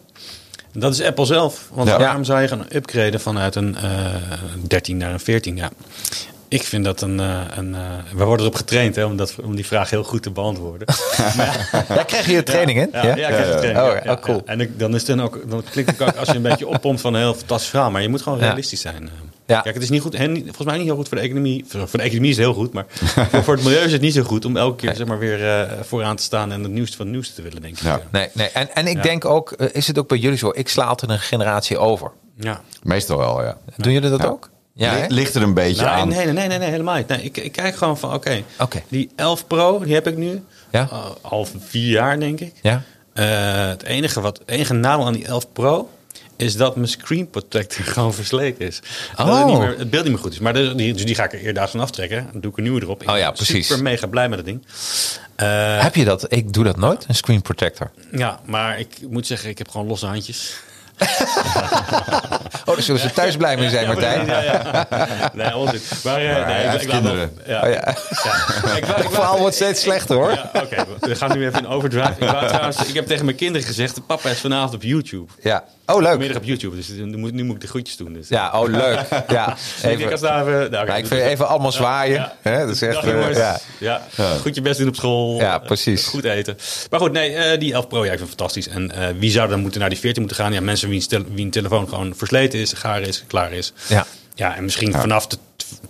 Speaker 1: dat is Apple zelf. Want
Speaker 5: Ja.
Speaker 1: waarom zou je gaan upgraden vanuit een eh 13 naar een 14? Ja. Ik vind dat een... eh, een eh, we worden erop getraind hè, om, dat, om die vraag heel goed te beantwoorden.
Speaker 2: Daar krijg je training in.
Speaker 1: Ja, ja, ik krijg het training.
Speaker 2: Oh,
Speaker 1: ja,
Speaker 2: ja, oh, cool.
Speaker 1: ja. En ik, dan, is het dan, ook, dan klinkt het ook als je een beetje oppompt van een heel fantastisch verhaal. Maar je moet gewoon
Speaker 2: Ja.
Speaker 1: realistisch zijn. Eh.
Speaker 2: Ja.
Speaker 1: Kijk, het is niet goed. En volgens mij niet heel goed voor de economie. Voor de economie is het heel goed. Maar voor, voor het milieu is het niet zo goed om elke keer zeg maar, weer eh, vooraan te staan en het nieuwste van het nieuwste te willen, denk ik.
Speaker 5: Ja.
Speaker 2: Nee, nee. En, en ik
Speaker 1: Ja.
Speaker 2: denk ook, eh, is het ook bij jullie zo? Ik sla altijd een generatie over.
Speaker 1: Ja.
Speaker 5: Meestal wel, ja.
Speaker 2: Doen jullie dat
Speaker 5: Ja.
Speaker 2: ook? Ja?
Speaker 5: Ligt- er een beetje
Speaker 1: Nou,
Speaker 5: aan.
Speaker 1: nee, nee, nee, nee, helemaal niet. Nee, ik, ik kijk gewoon van, oké,
Speaker 2: Oké.
Speaker 1: die 11 Pro, die heb ik nu.
Speaker 2: Ja.
Speaker 1: Uh, al vier jaar, denk ik.
Speaker 2: Ja.
Speaker 1: Eh, het enige, wat, het enige nadeel aan die 11 Pro is dat mijn screen protector gewoon versleten is. Dat het,
Speaker 2: Oh.
Speaker 1: niet meer, het beeld niet meer goed is. Maar dus die, dus die ga ik er eerder van aftrekken. Dan doe ik een nieuwe erop. Ik
Speaker 2: Oh ja, precies.
Speaker 1: super mega blij met het ding. Eh,
Speaker 2: Heb je dat? Ik doe dat nooit, een screen protector.
Speaker 1: ja, maar ik moet zeggen, ik heb gewoon losse handjes.
Speaker 2: Oh, daar zullen ze thuis blij mee zijn, Martijn.
Speaker 1: Ja, ja. Nee, onzin. Maar, eh, nee, ik- ik laat
Speaker 5: kinderen.
Speaker 1: nog- Ja.
Speaker 2: Oh, ja.
Speaker 1: Ja. Ik wou- ik
Speaker 2: Het verhaal wordt steeds slechter, hoor.
Speaker 1: Ja, Oké, we gaan nu even in overdrive. Ik, wou trouwens, ik heb tegen mijn kinderen gezegd: papa is vanavond op YouTube.
Speaker 2: Ja. Oh, leuk.
Speaker 1: Vanmiddag op YouTube, dus nu moet, nu moet ik de groetjes doen. Dus.
Speaker 2: Ja, oh, leuk. Ja,
Speaker 1: Dus ik
Speaker 2: even,
Speaker 1: daar even, nou,
Speaker 2: ik vind even allemaal zwaaien.
Speaker 1: Ja.
Speaker 2: Hè? Dat is echt,
Speaker 1: Dag,
Speaker 2: eh, ja.
Speaker 1: Ja. Goed je best doen op school.
Speaker 2: Ja,
Speaker 1: Eh,
Speaker 2: precies.
Speaker 1: Goed eten. Maar goed, nee, eh, die 11 Pro, ja, ik vind fantastisch. En eh, wie zou dan moeten naar die 14 moeten gaan? Ja, mensen wiens wie een telefoon gewoon versleten is, gaar is, klaar is.
Speaker 2: Ja.
Speaker 1: Ja, en misschien vanaf de,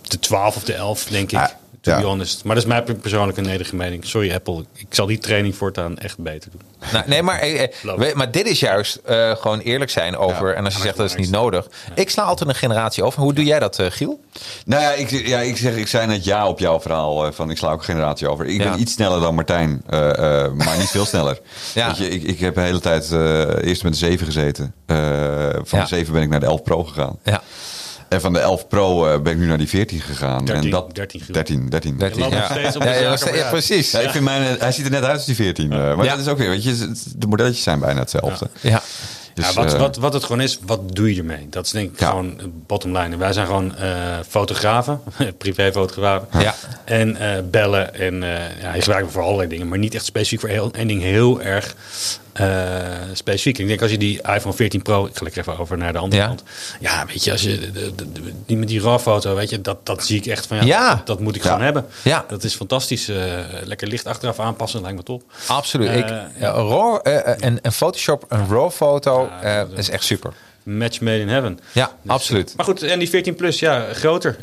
Speaker 1: de 12 of de 11, denk ik.
Speaker 5: Ja,
Speaker 1: To
Speaker 5: ja.
Speaker 1: be honest. Maar dat is mijn persoonlijke nederige mening. Sorry Apple, ik zal die training voortaan echt beter doen.
Speaker 2: Nou, nee, maar, eh, eh, maar dit is juist eh, gewoon eerlijk zijn over.
Speaker 5: Ja.
Speaker 2: en als je zegt dat is niet nodig. Ik sla altijd een generatie over. Hoe doe jij dat, eh, Giel?
Speaker 5: Nou ja, ik, ja, ik, zeg, ik zei net ja op jouw verhaal. eh, van ik sla ook een generatie over. Ik
Speaker 2: Ja.
Speaker 5: ben iets sneller dan Martijn, eh, eh, maar niet veel sneller.
Speaker 2: Ja.
Speaker 5: Weet je, ik, ik heb de hele tijd eh, eerst met de 7 gezeten. Eh, van
Speaker 2: Ja.
Speaker 5: de 7 ben ik naar de 11 Pro gegaan.
Speaker 2: Ja.
Speaker 5: En van de 11 Pro eh, ben ik nu naar die 14 gegaan.
Speaker 1: 13,
Speaker 5: en dat,
Speaker 1: 13 Giel.
Speaker 5: 13, 13.
Speaker 2: Dat is-
Speaker 1: loopt
Speaker 2: ja.
Speaker 1: nog steeds op
Speaker 2: Ja, precies.
Speaker 5: Ik vind mijn, hij ziet er net uit als die 14. eh, maar
Speaker 2: Ja.
Speaker 5: dat is ook weer, weet je, het- de modelletjes zijn bijna hetzelfde.
Speaker 2: Ja.
Speaker 5: Dus,
Speaker 1: ja, wat,
Speaker 5: eh,
Speaker 1: wat, wat het gewoon is, wat doe je ermee? Dat is denk ik
Speaker 5: Ja.
Speaker 1: gewoon bottom line. En Wij zijn gewoon eh, fotografen, privéfotografen.
Speaker 2: Ja.
Speaker 1: En eh, bellen. En eh, ja, je gebruikt voor allerlei dingen. Maar niet echt specifiek voor heel, één ding heel erg eh, specifiek. Ik denk als je die iPhone 14 Pro... Ik ga lekker even over naar de andere
Speaker 2: Ja.
Speaker 1: kant. Ja, weet je, als je de- de- de- die met die RAW-foto, weet je, dat, dat zie ik echt van... Ja,
Speaker 2: Ja.
Speaker 1: Dat, dat moet ik
Speaker 5: Ja.
Speaker 1: gewoon hebben.
Speaker 2: Ja.
Speaker 1: Dat is fantastisch. eh, lekker licht achteraf aanpassen, lijkt me top.
Speaker 2: Absoluut. ik,
Speaker 1: Eh,
Speaker 2: ja, RAW, en, en Photoshop, een RAW foto,
Speaker 1: Ja,
Speaker 2: eh, is echt super.
Speaker 1: Match made in heaven.
Speaker 2: Ja, absoluut.
Speaker 1: Maar goed, en die 14 plus, ja, groter.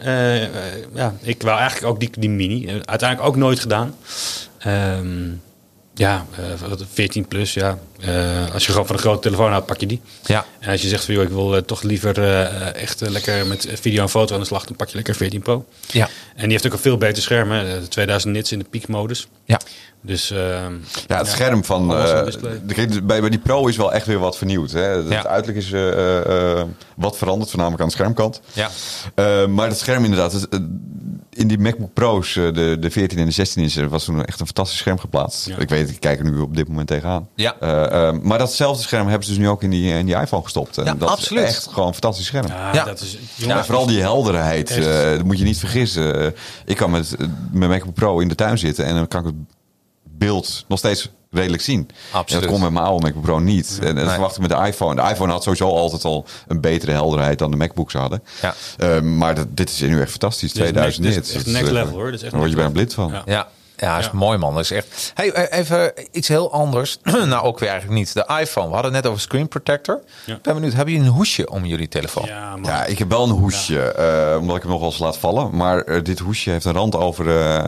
Speaker 1: Ja, ik wou eigenlijk ook die, die mini. Uiteindelijk ook nooit gedaan. Ehm, ja, eh, wat, 14 plus, ja. Eh, als je gewoon van een grote telefoon houdt, pak je die.
Speaker 2: Ja.
Speaker 1: En als je zegt van, joh, ik wil eh, toch liever eh, echt eh, lekker met video en foto aan de slag, dan pak je lekker 14 Pro.
Speaker 2: Ja.
Speaker 1: En die heeft ook een veel beter scherm, hè. De 2000 nits in de piekmodus.
Speaker 2: Ja.
Speaker 1: Dus ehm,
Speaker 5: Ja, het scherm van eh, de- kijk, bij, bij die Pro is wel echt weer wat vernieuwd. Hè? Het
Speaker 2: Ja.
Speaker 5: uiterlijk is eh, eh, eh, wat veranderd, voornamelijk aan de schermkant.
Speaker 2: Ja.
Speaker 5: Eh, maar het scherm inderdaad, het, eh, in die MacBook Pro's, eh, de, de 14 en de 16 inch, er was toen echt een fantastisch scherm geplaatst.
Speaker 1: Ja.
Speaker 5: Ik weet, ik kijk er nu op dit moment tegenaan.
Speaker 2: Ja.
Speaker 5: Eh, eh, maar datzelfde scherm hebben ze dus nu ook in die, in die iPhone gestopt. En
Speaker 2: Ja,
Speaker 5: dat
Speaker 2: absoluut.
Speaker 5: is echt gewoon een fantastisch scherm.
Speaker 1: ja,
Speaker 2: Ja.
Speaker 1: dat is...
Speaker 5: Vooral die helderheid,
Speaker 1: Echt.
Speaker 5: eh, dat moet je niet vergissen. Ik kan met mijn MacBook Pro in de tuin zitten en dan kan ik het beeld nog steeds redelijk zien.
Speaker 2: Absoluut.
Speaker 5: En dat kon met mijn oude MacBook Pro niet. En dat
Speaker 2: Nee.
Speaker 5: verwacht ik met de iPhone. De iPhone had sowieso altijd al een betere helderheid dan de MacBooks hadden.
Speaker 2: Ja.
Speaker 5: Eh, maar dat, dit is nu echt fantastisch.
Speaker 1: Dit is
Speaker 5: 2000
Speaker 1: next-
Speaker 5: nits.
Speaker 1: dit is echt
Speaker 5: Dat
Speaker 1: next level, hoor. Dit is echt
Speaker 5: Daar word je bijna blind van.
Speaker 1: Ja.
Speaker 2: Ja. Ja, is
Speaker 1: Ja.
Speaker 2: mooi man. Dat is echt. Hey, eh, even iets heel anders. nou, ook weer eigenlijk niet. De iPhone. We hadden het net over screen protector.
Speaker 1: Ja.
Speaker 2: Ik ben benieuwd. Hebben jullie een hoesje om jullie telefoon?
Speaker 1: Ja.
Speaker 5: Ja, ik heb wel een hoesje, eh, omdat ik hem nog wel eens laat vallen. Maar eh, dit hoesje heeft een rand over, eh,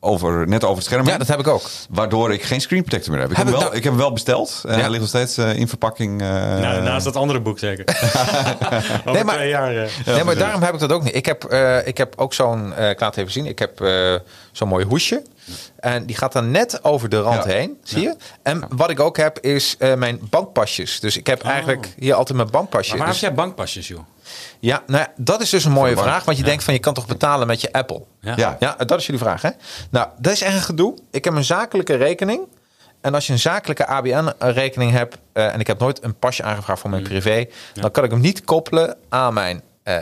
Speaker 5: over, net over het scherm.
Speaker 2: Ja, dat heb ik ook.
Speaker 5: Waardoor ik geen screen protector meer heb. Ik,
Speaker 2: Heb
Speaker 5: hem wel,
Speaker 2: nou-
Speaker 5: ik heb hem wel besteld. En
Speaker 2: Ja.
Speaker 5: hij ligt nog steeds eh, in verpakking. eh,
Speaker 1: Nou, naast dat andere boek zeker. Over
Speaker 2: Nee, maar-
Speaker 1: twee jaar. eh.
Speaker 2: nee, maar daarom heb ik dat ook niet. Ik heb, eh, ik heb ook zo'n, eh, ik laat het even zien. Ik heb eh, zo'n mooi hoesje. En die gaat dan net over de rand
Speaker 5: Ja.
Speaker 2: heen, zie je? En wat ik ook heb is eh, mijn bankpasjes. Dus ik heb eigenlijk hier altijd mijn bankpasje.
Speaker 1: Maar waar
Speaker 2: Dus-
Speaker 1: heb jij bankpasjes, joh?
Speaker 2: Ja, nou ja, dat is dus een mooie vraag. Want je denkt van je kan toch betalen met je Apple?
Speaker 5: Ja.
Speaker 2: Ja, dat is jullie vraag, hè? Nou, dat is echt een gedoe. Ik heb een zakelijke rekening. En als je een zakelijke ABN-rekening hebt... eh, en ik heb nooit een pasje aangevraagd voor mijn privé... dan kan ik hem niet koppelen aan mijn eh,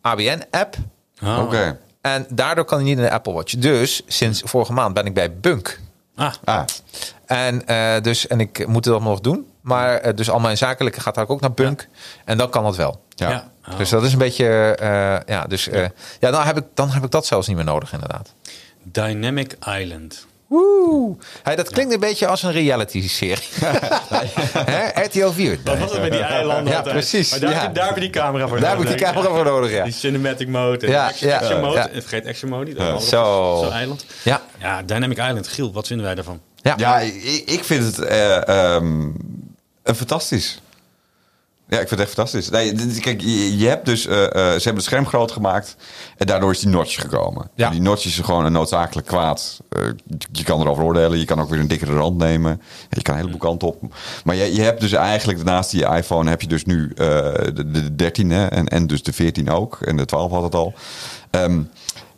Speaker 2: ABN-app.
Speaker 1: Oh.
Speaker 5: Oké.
Speaker 2: En daardoor kan hij niet in de Apple Watch. Dus sinds vorige maand ben ik bij Bunk.
Speaker 1: Ah,
Speaker 5: Ah,
Speaker 2: En, eh, dus, en ik moet het allemaal nog doen. Maar dus al mijn zakelijke gaat ook naar Bunk. En dan kan dat wel.
Speaker 5: ja.
Speaker 1: ja. Oh.
Speaker 2: Dus dat is een beetje... eh, ja, dus, eh, ja, dan, heb ik, dan heb ik dat zelfs niet meer nodig inderdaad.
Speaker 1: Dynamic Island.
Speaker 2: Woe! Hey, dat klinkt een beetje als een reality-serie. Hè? RTL 4.
Speaker 1: Wat was het met die eilanden?
Speaker 2: Ja,
Speaker 1: altijd?
Speaker 2: precies,
Speaker 1: Maar daar,
Speaker 2: ja.
Speaker 1: heb je- daar heb je die camera voor
Speaker 2: Daar heb ik
Speaker 1: nodig,
Speaker 2: die camera voor nodig, ja.
Speaker 1: Die cinematic mode en
Speaker 2: Ja,
Speaker 1: action,
Speaker 2: ja,
Speaker 1: action mode.
Speaker 2: ja.
Speaker 1: En vergeet action mode niet. dat andere
Speaker 2: Zo.
Speaker 1: Zo'n eiland.
Speaker 2: Ja.
Speaker 1: Ja, Dynamic Island. Giel, wat vinden wij daarvan?
Speaker 2: Ja.
Speaker 5: Ja, ik, ik vind het eh, ehm, een fantastisch. Ja, ik vind het echt fantastisch. Nee, kijk, je, je hebt dus, eh, eh, ze hebben het scherm groot gemaakt en daardoor is die notch gekomen.
Speaker 2: Ja.
Speaker 5: En Die notch is gewoon een noodzakelijk kwaad. Eh, je kan erover oordelen, je kan ook weer een dikkere rand nemen. Je kan een heleboel kanten op. Maar je, je hebt dus eigenlijk naast die iPhone heb je dus nu de, de 13 hè, en, en dus de 14 ook. En de 12 had het al. Ehm,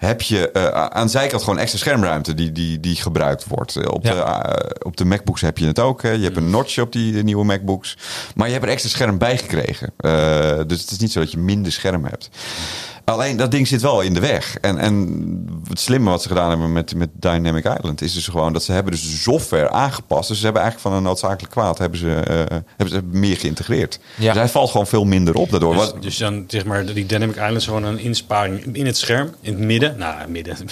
Speaker 5: heb je eh, aan de zijkant gewoon extra schermruimte die, die, die gebruikt wordt. Eh, Op,
Speaker 2: Ja.
Speaker 5: de, eh, op de MacBooks heb je het ook. Hè. Je hebt een notch op die nieuwe MacBooks. Maar je hebt er extra scherm bij gekregen. Dus het is niet zo dat je minder scherm hebt. Alleen dat ding zit wel in de weg. En, en het slimme wat ze gedaan hebben met, met Dynamic Island is dus gewoon dat ze hebben dus de software aangepast. Dus ze hebben eigenlijk van een noodzakelijk kwaad hebben ze, eh, hebben ze meer geïntegreerd.
Speaker 2: Ja.
Speaker 5: Dus hij valt gewoon veel minder op daardoor.
Speaker 1: Dus, dus dan zeg maar, die Dynamic Island is gewoon een insparing in het scherm, in het midden. Nou, midden.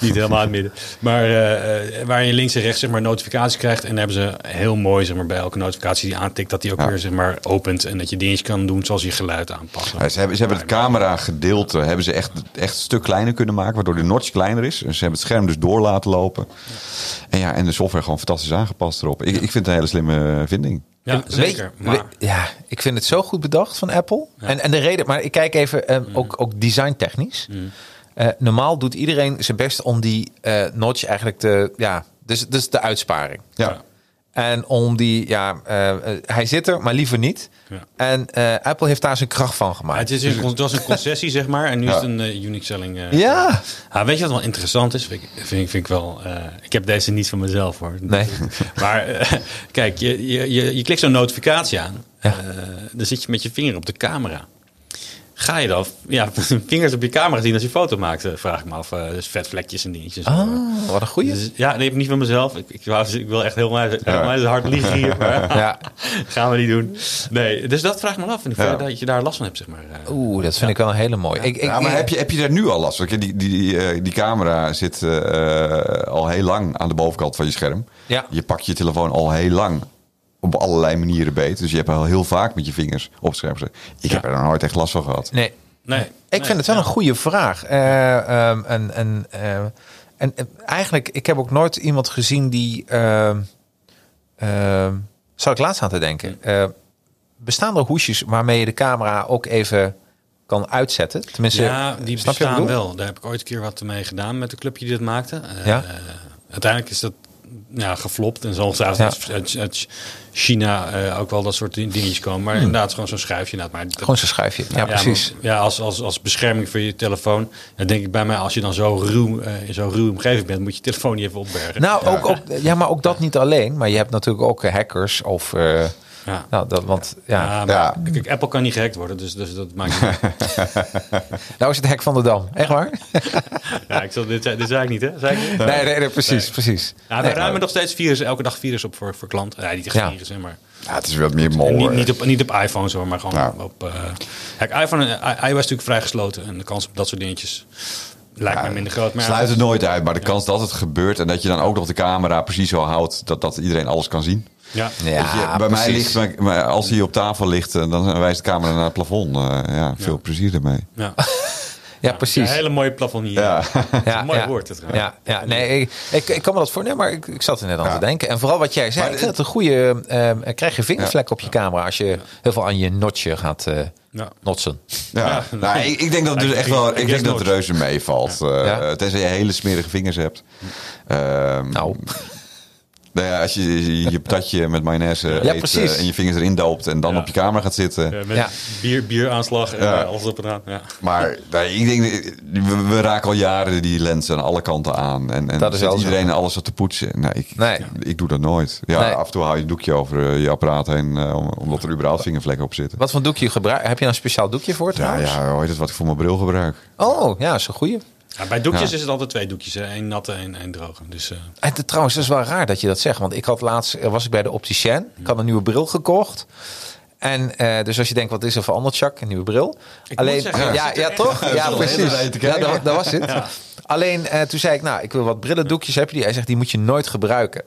Speaker 1: Niet helemaal in het midden. Maar eh, eh, waar je links en rechts zeg maar, notificaties krijgt. En dan hebben ze heel mooi zeg maar, bij elke notificatie die aantikt, dat die ook
Speaker 5: Ja.
Speaker 1: weer zeg maar, opent. En dat je dingetjes kan doen zoals je geluid aanpassen.
Speaker 5: Ja, ze hebben, ze hebben het camera gedeelte hebben ze echt, echt een stuk kleiner kunnen maken, waardoor de notch kleiner is. En ze hebben het scherm dus door laten lopen. En ja, en de software gewoon fantastisch aangepast erop. Ik, ik vind het een hele slimme vinding.
Speaker 1: Ja, zeker. Maar,
Speaker 2: ja, ik vind het zo goed bedacht van Apple. En, en de reden, maar ik kijk even eh,
Speaker 1: Mm.
Speaker 2: ook, ook designtechnisch. Eh, normaal doet iedereen zijn best om die eh, notch eigenlijk te, ja, dus, dus de uitsparing.
Speaker 5: Ja.
Speaker 2: En om die, ja, eh, eh, hij zit er, maar liever niet.
Speaker 1: Ja.
Speaker 2: En eh, Apple heeft daar zijn kracht van gemaakt.
Speaker 1: het, is een, het was een concessie, zeg maar. En nu
Speaker 5: Ja.
Speaker 1: is het een uh, unique selling.
Speaker 2: Ja.
Speaker 1: Ah, weet je wat wel interessant is? Vind ik, vind, ik- vind ik wel. ik heb deze niet van mezelf hoor.
Speaker 2: Nee.
Speaker 1: Maar kijk, je, je, je, je klikt zo'n notificatie aan. Dan zit je met je vinger op de camera. Ga je dan ja, vingers op je camera zien als je foto maakt? eh, Vraag ik me af. eh, dus vetvlekjes en dingetjes.
Speaker 2: Ah, wat een goeie.
Speaker 1: Dus, ja, nee, ik niet van mezelf. Ik, ik, wou- ik wil echt heel helemaal hard liegen hier. Maar
Speaker 2: Ja.
Speaker 1: gaan we niet doen. Nee, dus dat vraag ik me af. In hoeverre
Speaker 5: Ja.
Speaker 1: dat je daar last van hebt, zeg maar. eh.
Speaker 2: Oeh, dat vind ik wel een hele mooie. Ik, ik,
Speaker 5: Ja, maar heb je, heb je daar nu al last van? Die, die, die, eh, die camera zit eh, al heel lang aan de bovenkant van je scherm.
Speaker 2: Ja.
Speaker 5: Je pakt je telefoon al heel lang op allerlei manieren beet. Dus je hebt al heel vaak met je vingers op gezet. Ik heb er nog nooit echt last van gehad.
Speaker 2: Nee,
Speaker 1: Nee.
Speaker 2: Ik vind het wel een goede vraag. Eh, ehm, en, en, eh, En eh, eigenlijk, ik heb ook nooit iemand gezien die. ehm ehm, zal ik laatst aan te denken? Eh, bestaan er hoesjes waarmee je de camera ook even kan uitzetten? Tenminste,
Speaker 1: Ja, die bestaan wel. Daar heb ik ooit een keer wat mee gedaan met de club die dit maakte. Eh,
Speaker 2: Ja?
Speaker 1: uiteindelijk is dat ja, geflopt. En zal zelfs
Speaker 2: Ja.
Speaker 1: uit, China eh, ook wel dat soort ding- dingetjes komen. Maar inderdaad, gewoon zo'n schuifje. Maar dat-
Speaker 2: Hmm. Gewoon zo'n schuifje. Ja, precies.
Speaker 1: maar- Ja, als, als, als bescherming voor je telefoon. Dan denk ik bij mij, als je dan zo ruw, eh, in zo'n ruwe omgeving bent, moet je telefoon niet even opbergen.
Speaker 2: Nou, ook, ook, ja, maar ook dat niet alleen. Maar je hebt natuurlijk ook eh, hackers of...
Speaker 1: ja.
Speaker 2: nou, dat, want ja,
Speaker 1: Ja, maar
Speaker 5: Ja.
Speaker 1: Kijk, Apple kan niet gehackt worden, dus, dus dat maakt niet uit.
Speaker 2: nou is het hek van de dam. Echt waar?
Speaker 1: Ja, ik zal, dit, zei- dit zei ik niet, hè? Zei ik niet?
Speaker 2: Nee, nee, nee, precies, precies.
Speaker 1: Ja, wij ruimen nog steeds virus, elke dag virus op voor, voor klanten. Ja, niet echt
Speaker 2: Ja.
Speaker 1: virus, hè, maar...
Speaker 5: Ja, het is wat meer mol.
Speaker 1: niet, niet, op, niet op iPhones hoor, maar gewoon
Speaker 5: Ja.
Speaker 1: op... eh kijk, iPhone en i- iOS is natuurlijk vrij gesloten. En de kans op dat soort dingetjes lijkt mij minder groot. Maar ja,
Speaker 5: Sluit het nooit uit, maar de kans dat het gebeurt en dat je dan ook nog de camera precies zo houdt dat, dat iedereen alles kan zien.
Speaker 1: Ja.
Speaker 5: Je,
Speaker 2: Ja,
Speaker 5: bij mij ligt, maar- als hij op tafel ligt, eh, dan wijst de camera naar het plafond. Eh, ja, veel plezier ermee.
Speaker 1: Ja.
Speaker 2: Ja, precies.
Speaker 1: Een hele mooie plafond hier.
Speaker 5: Ja.
Speaker 1: Mooi
Speaker 2: ja.
Speaker 1: woord, het
Speaker 2: Ja, ja, nee, ik, ik, ik kan me dat voor. Nee, maar ik, ik zat er net aan
Speaker 5: Ja.
Speaker 2: te denken. En vooral wat jij zei,
Speaker 5: Maar
Speaker 2: ik vind het een goede. eh, krijg je vingervlek
Speaker 5: Ja.
Speaker 2: op je camera als je heel veel aan je notje gaat eh
Speaker 1: Ja.
Speaker 2: notsen.
Speaker 5: Ja, nou, ik, ik denk dat het dus echt wel, ik denk dat het reuze meevalt. eh. Tenzij je hele smerige vingers hebt. Ehm,
Speaker 2: Nou,
Speaker 5: nou ja, als je je, je patatje met mayonaise
Speaker 2: Ja,
Speaker 5: eet
Speaker 2: precies.
Speaker 5: eh, en je vingers erin doopt en dan
Speaker 1: Ja.
Speaker 5: op je camera gaat zitten.
Speaker 1: Eh, met
Speaker 2: Ja.
Speaker 1: bier, bieraanslag en
Speaker 5: Ja.
Speaker 1: eh, alles op en aan. Ja.
Speaker 5: Maar nee, ik denk, we, we raken al jaren die lenzen aan alle kanten aan. En, en
Speaker 2: Dat is
Speaker 5: iedereen alles op te poetsen. Nee, ik,
Speaker 2: Nee.
Speaker 5: ik doe dat nooit. Ja,
Speaker 2: Nee.
Speaker 5: af en toe haal je een doekje over eh, je apparaat heen, eh, om- omdat er überhaupt vingervlekken op zitten.
Speaker 2: wat voor doekje gebruik? Heb je nou een speciaal doekje voor
Speaker 5: Ja,
Speaker 2: trouwens?
Speaker 5: ja, hoe heet het wat ik voor mijn bril gebruik?
Speaker 2: Oh, ja, dat is een goeie.
Speaker 1: Ja, bij doekjes is het altijd twee doekjes. Eén natte en één droge. Dus, eh,
Speaker 2: En te- trouwens, dat is wel raar dat je dat zegt. Want ik had laatst, eh, was ik bij de opticien. Ik had een nieuwe bril gekocht. En eh, dus als je denkt, wat is er veranderd, Jacques? Een nieuwe bril.
Speaker 1: moet
Speaker 2: Alleen,
Speaker 1: zeggen,
Speaker 2: ja, ja, toch? Ja, precies. Ja, dat was het. Alleen, eh, toen zei ik, nou, ik wil wat brillendoekjes. Heb je die? Hij zegt, die moet je nooit gebruiken.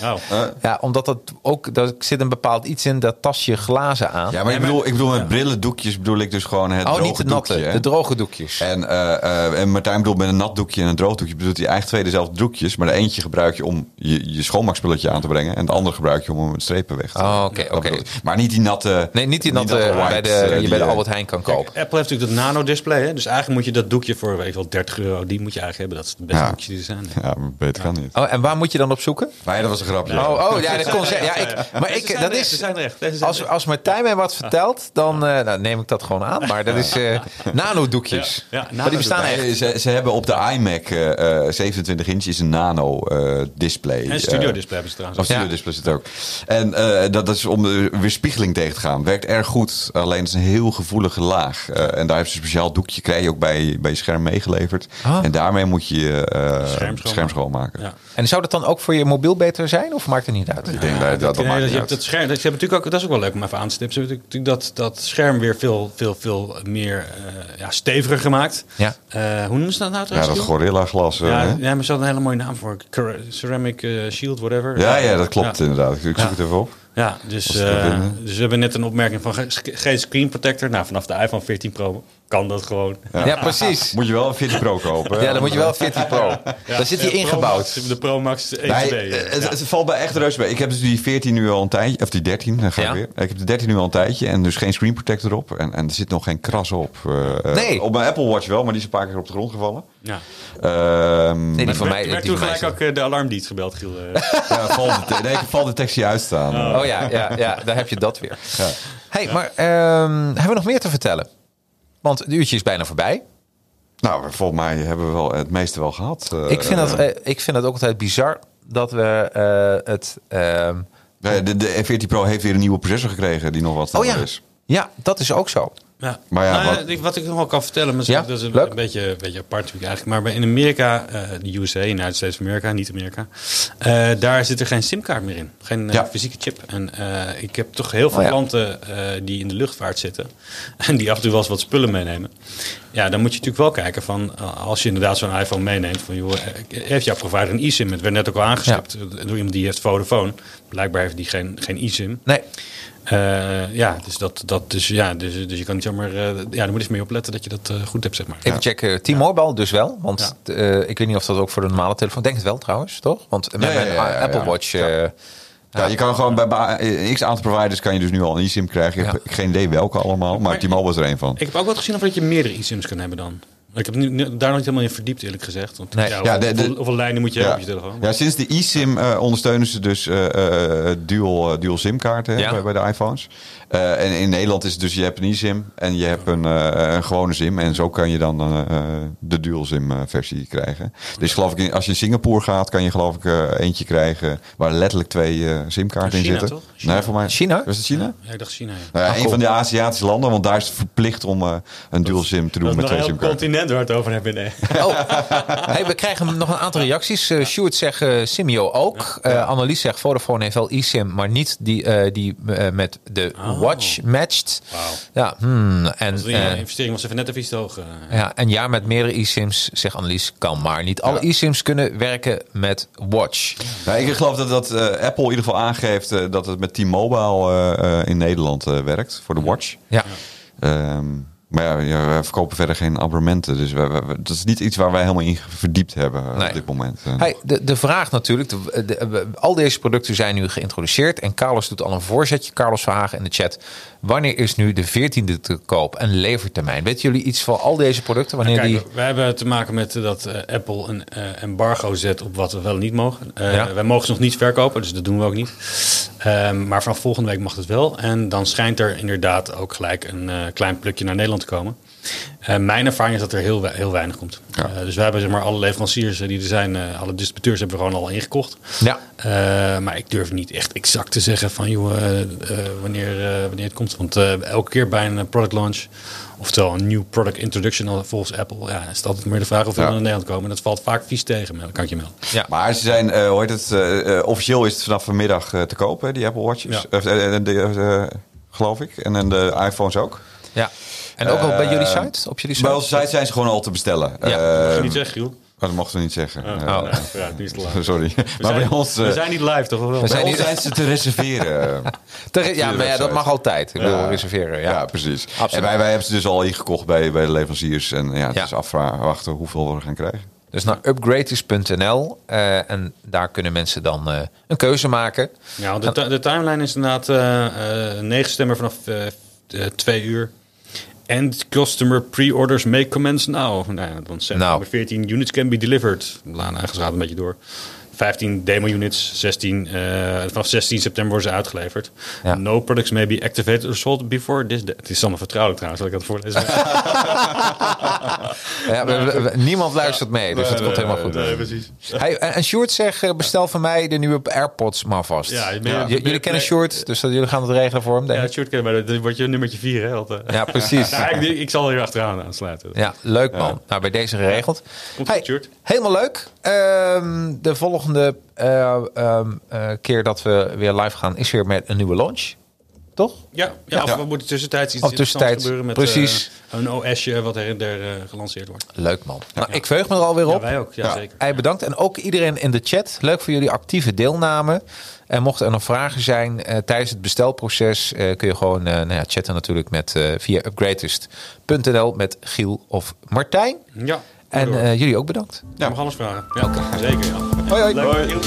Speaker 1: nou,
Speaker 2: ja, omdat dat ook, daar zit een bepaald iets in, dat tas je glazen aan.
Speaker 5: Ja, maar ik bedoel, ik bedoel met brillendoekjes bedoel ik dus gewoon het
Speaker 2: oh,
Speaker 5: droge
Speaker 2: niet de natte,
Speaker 5: doekje. hè?
Speaker 2: de droge doekjes.
Speaker 5: En, eh, eh, en Martijn bedoelt met een nat doekje en een droog doekje bedoelt hij eigenlijk twee dezelfde doekjes. Maar de eentje gebruik je om je, je schoonmaakspulletje aan te brengen. En de andere gebruik je om hem met strepen weg te
Speaker 2: Oh, oké.
Speaker 5: Maar niet die natte...
Speaker 2: Nee, niet die natte
Speaker 5: white,
Speaker 2: bij de, je bij de Albert Heijn kan kopen.
Speaker 1: Apple heeft natuurlijk dat nano-display. hè. Dus eigenlijk moet je dat doekje voor weet ik wel, 30 euro. Die moet je eigenlijk hebben. Dat is het beste
Speaker 5: Ja.
Speaker 1: doekje die er zijn.
Speaker 5: Ja, maar beter kan niet.
Speaker 2: Oh, en waar moet je dan op zoeken?
Speaker 5: Maar ja, dat was een grapje.
Speaker 2: Oh, oh ja, dat kon zeggen. Ja, ik, maar ik, dat is, als, als Martijn mij wat vertelt, dan eh, nou, neem ik dat gewoon aan. Maar dat is eh nanodoekjes.
Speaker 1: Ja,
Speaker 2: maar die bestaan echt.
Speaker 5: Nee, ze, ze hebben op de iMac eh, eh, 27 inch is een nano eh, display.
Speaker 1: En studio display hebben ze trouwens.
Speaker 5: Of studio display zit ook. En eh, dat, dat is om de weerspiegeling tegen te gaan. Werkt erg goed. Alleen het is een heel gevoelige laag. Eh, en daar heeft ze een speciaal doekje. Krijg je ook bij, bij je scherm meegeleverd.
Speaker 2: Ah.
Speaker 5: En daarmee moet je je eh,
Speaker 1: Scherm schoonmaken.
Speaker 5: scherm schoonmaken.
Speaker 1: Ja.
Speaker 2: En zou dat dan ook voor je mobiel beter zijn? Of maakt het niet uit?
Speaker 5: Ik denk dat, dat, dat maakt
Speaker 1: dat
Speaker 5: niet
Speaker 1: je hebt het scherm. Dat, ze hebben natuurlijk ook, dat is ook wel leuk om even aan te stippen. Ze hebben natuurlijk dat, dat scherm weer veel, veel, veel meer eh, ja, steviger gemaakt.
Speaker 2: Ja.
Speaker 1: Eh, hoe noemen ze dat nou
Speaker 5: Ja,
Speaker 1: trouwens?
Speaker 5: dat
Speaker 1: Giel?
Speaker 5: Gorilla glas. eh,
Speaker 1: Ja, ja, maar ze hadden een hele mooie naam voor. Cer- Ceramic Shield, whatever.
Speaker 5: ja, ja, dat klopt
Speaker 1: Ja.
Speaker 5: inderdaad. Ik zoek
Speaker 1: Ja.
Speaker 5: het even op.
Speaker 1: Ja, dus,
Speaker 5: dat vinden.
Speaker 1: dus we hebben net een opmerking van ge- geen screen protector. Nou, vanaf de iPhone 14 Pro kan dat gewoon.
Speaker 2: Ja, precies.
Speaker 5: Moet je wel een 14 Pro kopen. hè?
Speaker 2: Ja, dan moet je wel 14 Pro. Daar zit hij
Speaker 1: Ja, Pro
Speaker 2: ingebouwd.
Speaker 1: Max, de Pro Max 1
Speaker 5: Nee,
Speaker 1: 2.
Speaker 5: eh, het, het valt bij echt reuze mee. Ik heb dus die 14 nu al een tijdje, of die 13, dan ga ik
Speaker 2: Ja.
Speaker 5: weer. Ik heb de 13 nu al een tijdje en dus geen screen protector op. En, en er zit nog geen kras op. Eh, eh,
Speaker 2: Nee.
Speaker 5: Op mijn Apple Watch wel, maar die is een paar keer op de grond gevallen.
Speaker 1: Ja.
Speaker 5: Ehm
Speaker 2: Nee, die van
Speaker 1: Ik
Speaker 2: mij. Die
Speaker 1: toen
Speaker 2: van
Speaker 1: gelijk ook eh, de alarmdienst gebeld, Giel.
Speaker 5: ja, valt nee, valdetectie uitstaan.
Speaker 2: Oh ja, ja, ja, daar heb je dat weer. hey, maar ehm, hebben we nog meer te vertellen? Want het uurtje is bijna voorbij.
Speaker 5: Nou, volgens mij hebben we wel het meeste wel gehad. Eh,
Speaker 2: Ik vind, dat, eh, ik vind het ook altijd bizar dat we eh, het... ehm,
Speaker 5: de, de, de 14 Pro heeft weer een nieuwe processor gekregen die nog wat
Speaker 2: oh
Speaker 5: sneller
Speaker 2: ja,
Speaker 5: is.
Speaker 2: ja, dat is ook zo.
Speaker 1: Ja.
Speaker 5: Maar ja,
Speaker 1: Nou,
Speaker 5: wat-
Speaker 1: ik- wat ik nog wel kan vertellen, maar
Speaker 2: Ja,
Speaker 1: dat is een, een beetje, een beetje apart natuurlijk eigenlijk. Maar in Amerika, eh, de USA, United States of America, niet Amerika, eh, daar zit er geen simkaart meer in. Geen eh,
Speaker 5: Ja.
Speaker 1: fysieke chip. En ik heb toch heel veel
Speaker 2: Oh
Speaker 1: klanten die in de luchtvaart zitten. En die af en toe wel eens wat spullen meenemen. Ja, dan moet je natuurlijk wel kijken van als je inderdaad zo'n iPhone meeneemt van joh, heeft jouw provider een eSIM? Het werd net ook al aangestipt door iemand die heeft Vodafone. Blijkbaar heeft die geen, geen eSIM.
Speaker 2: Nee.
Speaker 1: Eh, ja, dus dat, dat dus ja, dus, dus je kan niet zomaar. eh, ja, daar moet je eens mee opletten dat je dat eh, goed hebt, zeg maar.
Speaker 2: Even checken. T-Mobile dus wel. Want eh, ik weet niet of dat ook voor de normale telefoon... Denk het wel trouwens, toch? Want met
Speaker 5: Ja, ja,
Speaker 2: mijn
Speaker 5: ja, ja,
Speaker 2: Apple
Speaker 5: ja.
Speaker 2: Watch...
Speaker 5: Ja.
Speaker 2: eh,
Speaker 5: Ja, je kan gewoon bij x aantal providers kan je dus nu al een eSIM krijgen. Ik heb geen idee welke allemaal, maar
Speaker 1: Maar-
Speaker 5: T-Mobile is er een van.
Speaker 1: Ik heb ook wat gezien of dat je meerdere eSIMs kan hebben dan. Ik heb nu, daar nog niet helemaal in verdiept, eerlijk gezegd. Want,
Speaker 2: Nee.
Speaker 1: ja,
Speaker 5: Ja, de-
Speaker 1: hoeveel,
Speaker 5: de-
Speaker 1: hoeveel lijnen moet je
Speaker 5: Ja.
Speaker 1: hebben op je telefoon?
Speaker 5: Ja, sinds de eSIM eh, ondersteunen ze dus eh, eh, dual, dual SIM-kaarten bij, bij de iPhones. Eh, en in Nederland is het dus, je hebt een eSIM en je hebt een, eh, een gewone SIM. En zo kan je dan eh, de dual SIM-versie krijgen. Dus geloof ik, als je in Singapore gaat, kan je geloof ik eentje krijgen waar letterlijk twee eh, SIM-kaarten in
Speaker 1: China,
Speaker 5: zitten.
Speaker 1: toch? China.
Speaker 5: Nee, voor mij.
Speaker 2: China?
Speaker 5: Was het China?
Speaker 1: Ja, ik dacht China. Ja.
Speaker 5: Nou ja,
Speaker 2: Ah,
Speaker 5: een van de Aziatische landen, want daar is het verplicht om eh, een dual SIM te doen met twee SIM-kaarten.
Speaker 1: continent waar het over hebben. Nee.
Speaker 2: Oh, hey, we krijgen nog een aantal reacties. Uh, Sjoerd zegt Simio ook. Eh Annelies zegt Vodafone heeft wel eSIM, maar niet die, eh, die met de Watch matcht.
Speaker 1: Wauw.
Speaker 2: Ja, hmm, en,
Speaker 1: Dus die
Speaker 2: eh,
Speaker 1: investering was even net even iets te hoog. eh.
Speaker 2: ja, en ja, met meerdere eSIMs, zegt Annelies, kan maar. Niet alle eSIMs kunnen werken met Watch.
Speaker 5: Nou, ik geloof dat, dat eh, Apple in ieder geval aangeeft eh, dat het met T-Mobile eh, eh, in Nederland eh, werkt voor de Watch.
Speaker 2: Ja.
Speaker 5: Ehm, maar ja, verkopen verder geen abonnementen. Dus dat is niet iets waar wij helemaal in verdiept hebben eh,
Speaker 2: Nee.
Speaker 5: op dit moment. Eh,
Speaker 2: Hey, de, de vraag natuurlijk, de, de- de- al deze producten zijn nu geïntroduceerd en Carlos doet al een voorzetje, Carlos Verhagen in de chat. Wanneer is nu de 14e te koop en levertermijn? Weten jullie iets van al deze producten? Wanneer
Speaker 1: Kijk,
Speaker 2: die...
Speaker 1: we hebben te maken met dat eh, Apple een eh, embargo zet op wat we wel niet mogen.
Speaker 2: Ja.
Speaker 1: Wij mogen ze nog niet verkopen, dus dat doen we ook niet. Ehm, maar vanaf volgende week mag het wel. En dan schijnt er inderdaad ook gelijk een klein plukje naar Nederland te komen. Eh, mijn ervaring is dat er heel, we- heel weinig komt.
Speaker 5: Ja.
Speaker 1: Eh, dus we hebben zeg maar, alle leveranciers eh, die er zijn, eh, alle distributeurs hebben we gewoon al ingekocht.
Speaker 2: Ja.
Speaker 1: Eh, maar ik durf niet echt exact te zeggen van joh, wanneer, eh, wanneer het komt. Want eh, elke keer bij een product launch, oftewel een nieuw product introduction volgens Apple, ja, is het altijd meer de vraag of we
Speaker 5: Ja.
Speaker 1: naar Nederland komen. En dat valt vaak vies tegen, maar dat kan ik je melden.
Speaker 2: Ja.
Speaker 5: Maar ze zijn, eh, hoe heet het, officieel is het vanaf vanmiddag eh, te kopen, die Apple Watches.
Speaker 1: Ja.
Speaker 5: Of, de, geloof ik. En, en de iPhones ook.
Speaker 2: ja. En ook al bij jullie
Speaker 5: Eh,
Speaker 2: site? Op jullie site?
Speaker 5: Bij onze site zijn ze gewoon al te bestellen.
Speaker 2: Ja.
Speaker 5: Eh,
Speaker 1: Mag je niet zeggen, Giel?
Speaker 5: maar dat mochten we niet zeggen. Eh,
Speaker 2: Oh.
Speaker 1: Nee, ja, die is te laat.
Speaker 5: Sorry.
Speaker 1: We
Speaker 5: maar bij
Speaker 1: zijn,
Speaker 5: ons, eh,
Speaker 1: we zijn niet live, toch? Of wel?
Speaker 2: We zijn
Speaker 5: bij ons
Speaker 2: niet-
Speaker 5: zijn ze te reserveren.
Speaker 2: Ja, maar ja, dat mag altijd. Ik wil reserveren. Ja.
Speaker 5: Ja, precies.
Speaker 2: Absoluut.
Speaker 5: En wij, wij hebben ze dus al ingekocht bij, bij de leveranciers. En ja, het
Speaker 2: Ja.
Speaker 5: is afwachten hoeveel we gaan krijgen.
Speaker 2: Dus naar upgraders.nl eh, en daar kunnen mensen dan eh, een keuze maken.
Speaker 1: Ja, de, de timeline is inderdaad eh eh 9 stemmen vanaf eh, eh, twee uur. En customer pre-orders may commence now. Nou ja, dan set
Speaker 2: Nou.
Speaker 1: number 14 units can be delivered. Laan gaat een beetje door. 15 demo units, 16, eh, vanaf 16 september worden ze uitgeleverd.
Speaker 2: Ja.
Speaker 1: No products may be activated or sold before this day. Het is allemaal vertrouwelijk trouwens, dat ik dat voorlezen.
Speaker 2: Ja, we- we- we- niemand luistert mee, dus dat komt helemaal goed.
Speaker 1: precies.
Speaker 2: Hey, en en Sjoerd zegt, eh, bestel van mij de nieuwe AirPods maar vast.
Speaker 1: Ja,
Speaker 2: jullie kennen Sjoerd, dus dat, jullie gaan het regelen voor hem, denk
Speaker 1: Ja,
Speaker 2: ik.
Speaker 1: shirt kennen wij, dat wordt je nummertje 4, hè? altijd.
Speaker 2: Ja, precies.
Speaker 1: Ik, ik zal hier achteraan aansluiten.
Speaker 2: Ja, leuk man. Nou, bij deze geregeld.
Speaker 1: Komt
Speaker 2: Hey, helemaal leuk. Ehm, de volgende eh, ehm, eh, keer dat we weer live gaan is weer met een nieuwe launch. Toch?
Speaker 1: Ja, ja, of we moeten tussentijds iets
Speaker 2: tussentijds,
Speaker 1: gebeuren met
Speaker 2: precies.
Speaker 1: eh, een OSje wat der eh, gelanceerd wordt.
Speaker 2: Leuk man. Nou, ik verheug me er alweer
Speaker 1: Ja,
Speaker 2: op.
Speaker 1: wij ook, ja,
Speaker 5: Ja.
Speaker 1: zeker.
Speaker 2: Hey, bedankt. En ook iedereen in de chat. Leuk voor jullie actieve deelname. En mochten er nog vragen zijn tijdens het bestelproces, kun je gewoon nou ja, chatten natuurlijk met, via upgradest.nl met Giel of Martijn.
Speaker 1: Ja,
Speaker 2: En eh, jullie ook bedankt.
Speaker 1: ja. mag alles vragen. Ja, zeker. Ja.
Speaker 2: Hoi hoi.
Speaker 1: Leuk.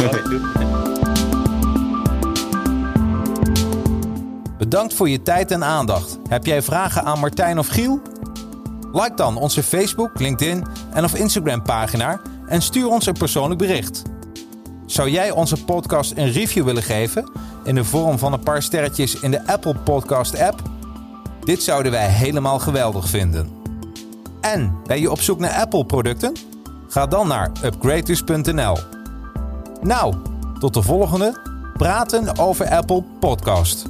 Speaker 3: Bedankt voor je tijd en aandacht. Heb jij vragen aan Martijn of Giel? Like dan onze Facebook, LinkedIn en of Instagram pagina en stuur ons een persoonlijk bericht. Zou jij onze podcast een review willen geven in de vorm van een paar sterretjes in de Apple Podcast app? Dit zouden wij helemaal geweldig vinden. En ben je op zoek naar Apple producten? Ga dan naar upgraders.nl. Nou, tot de volgende Praten over Apple podcast.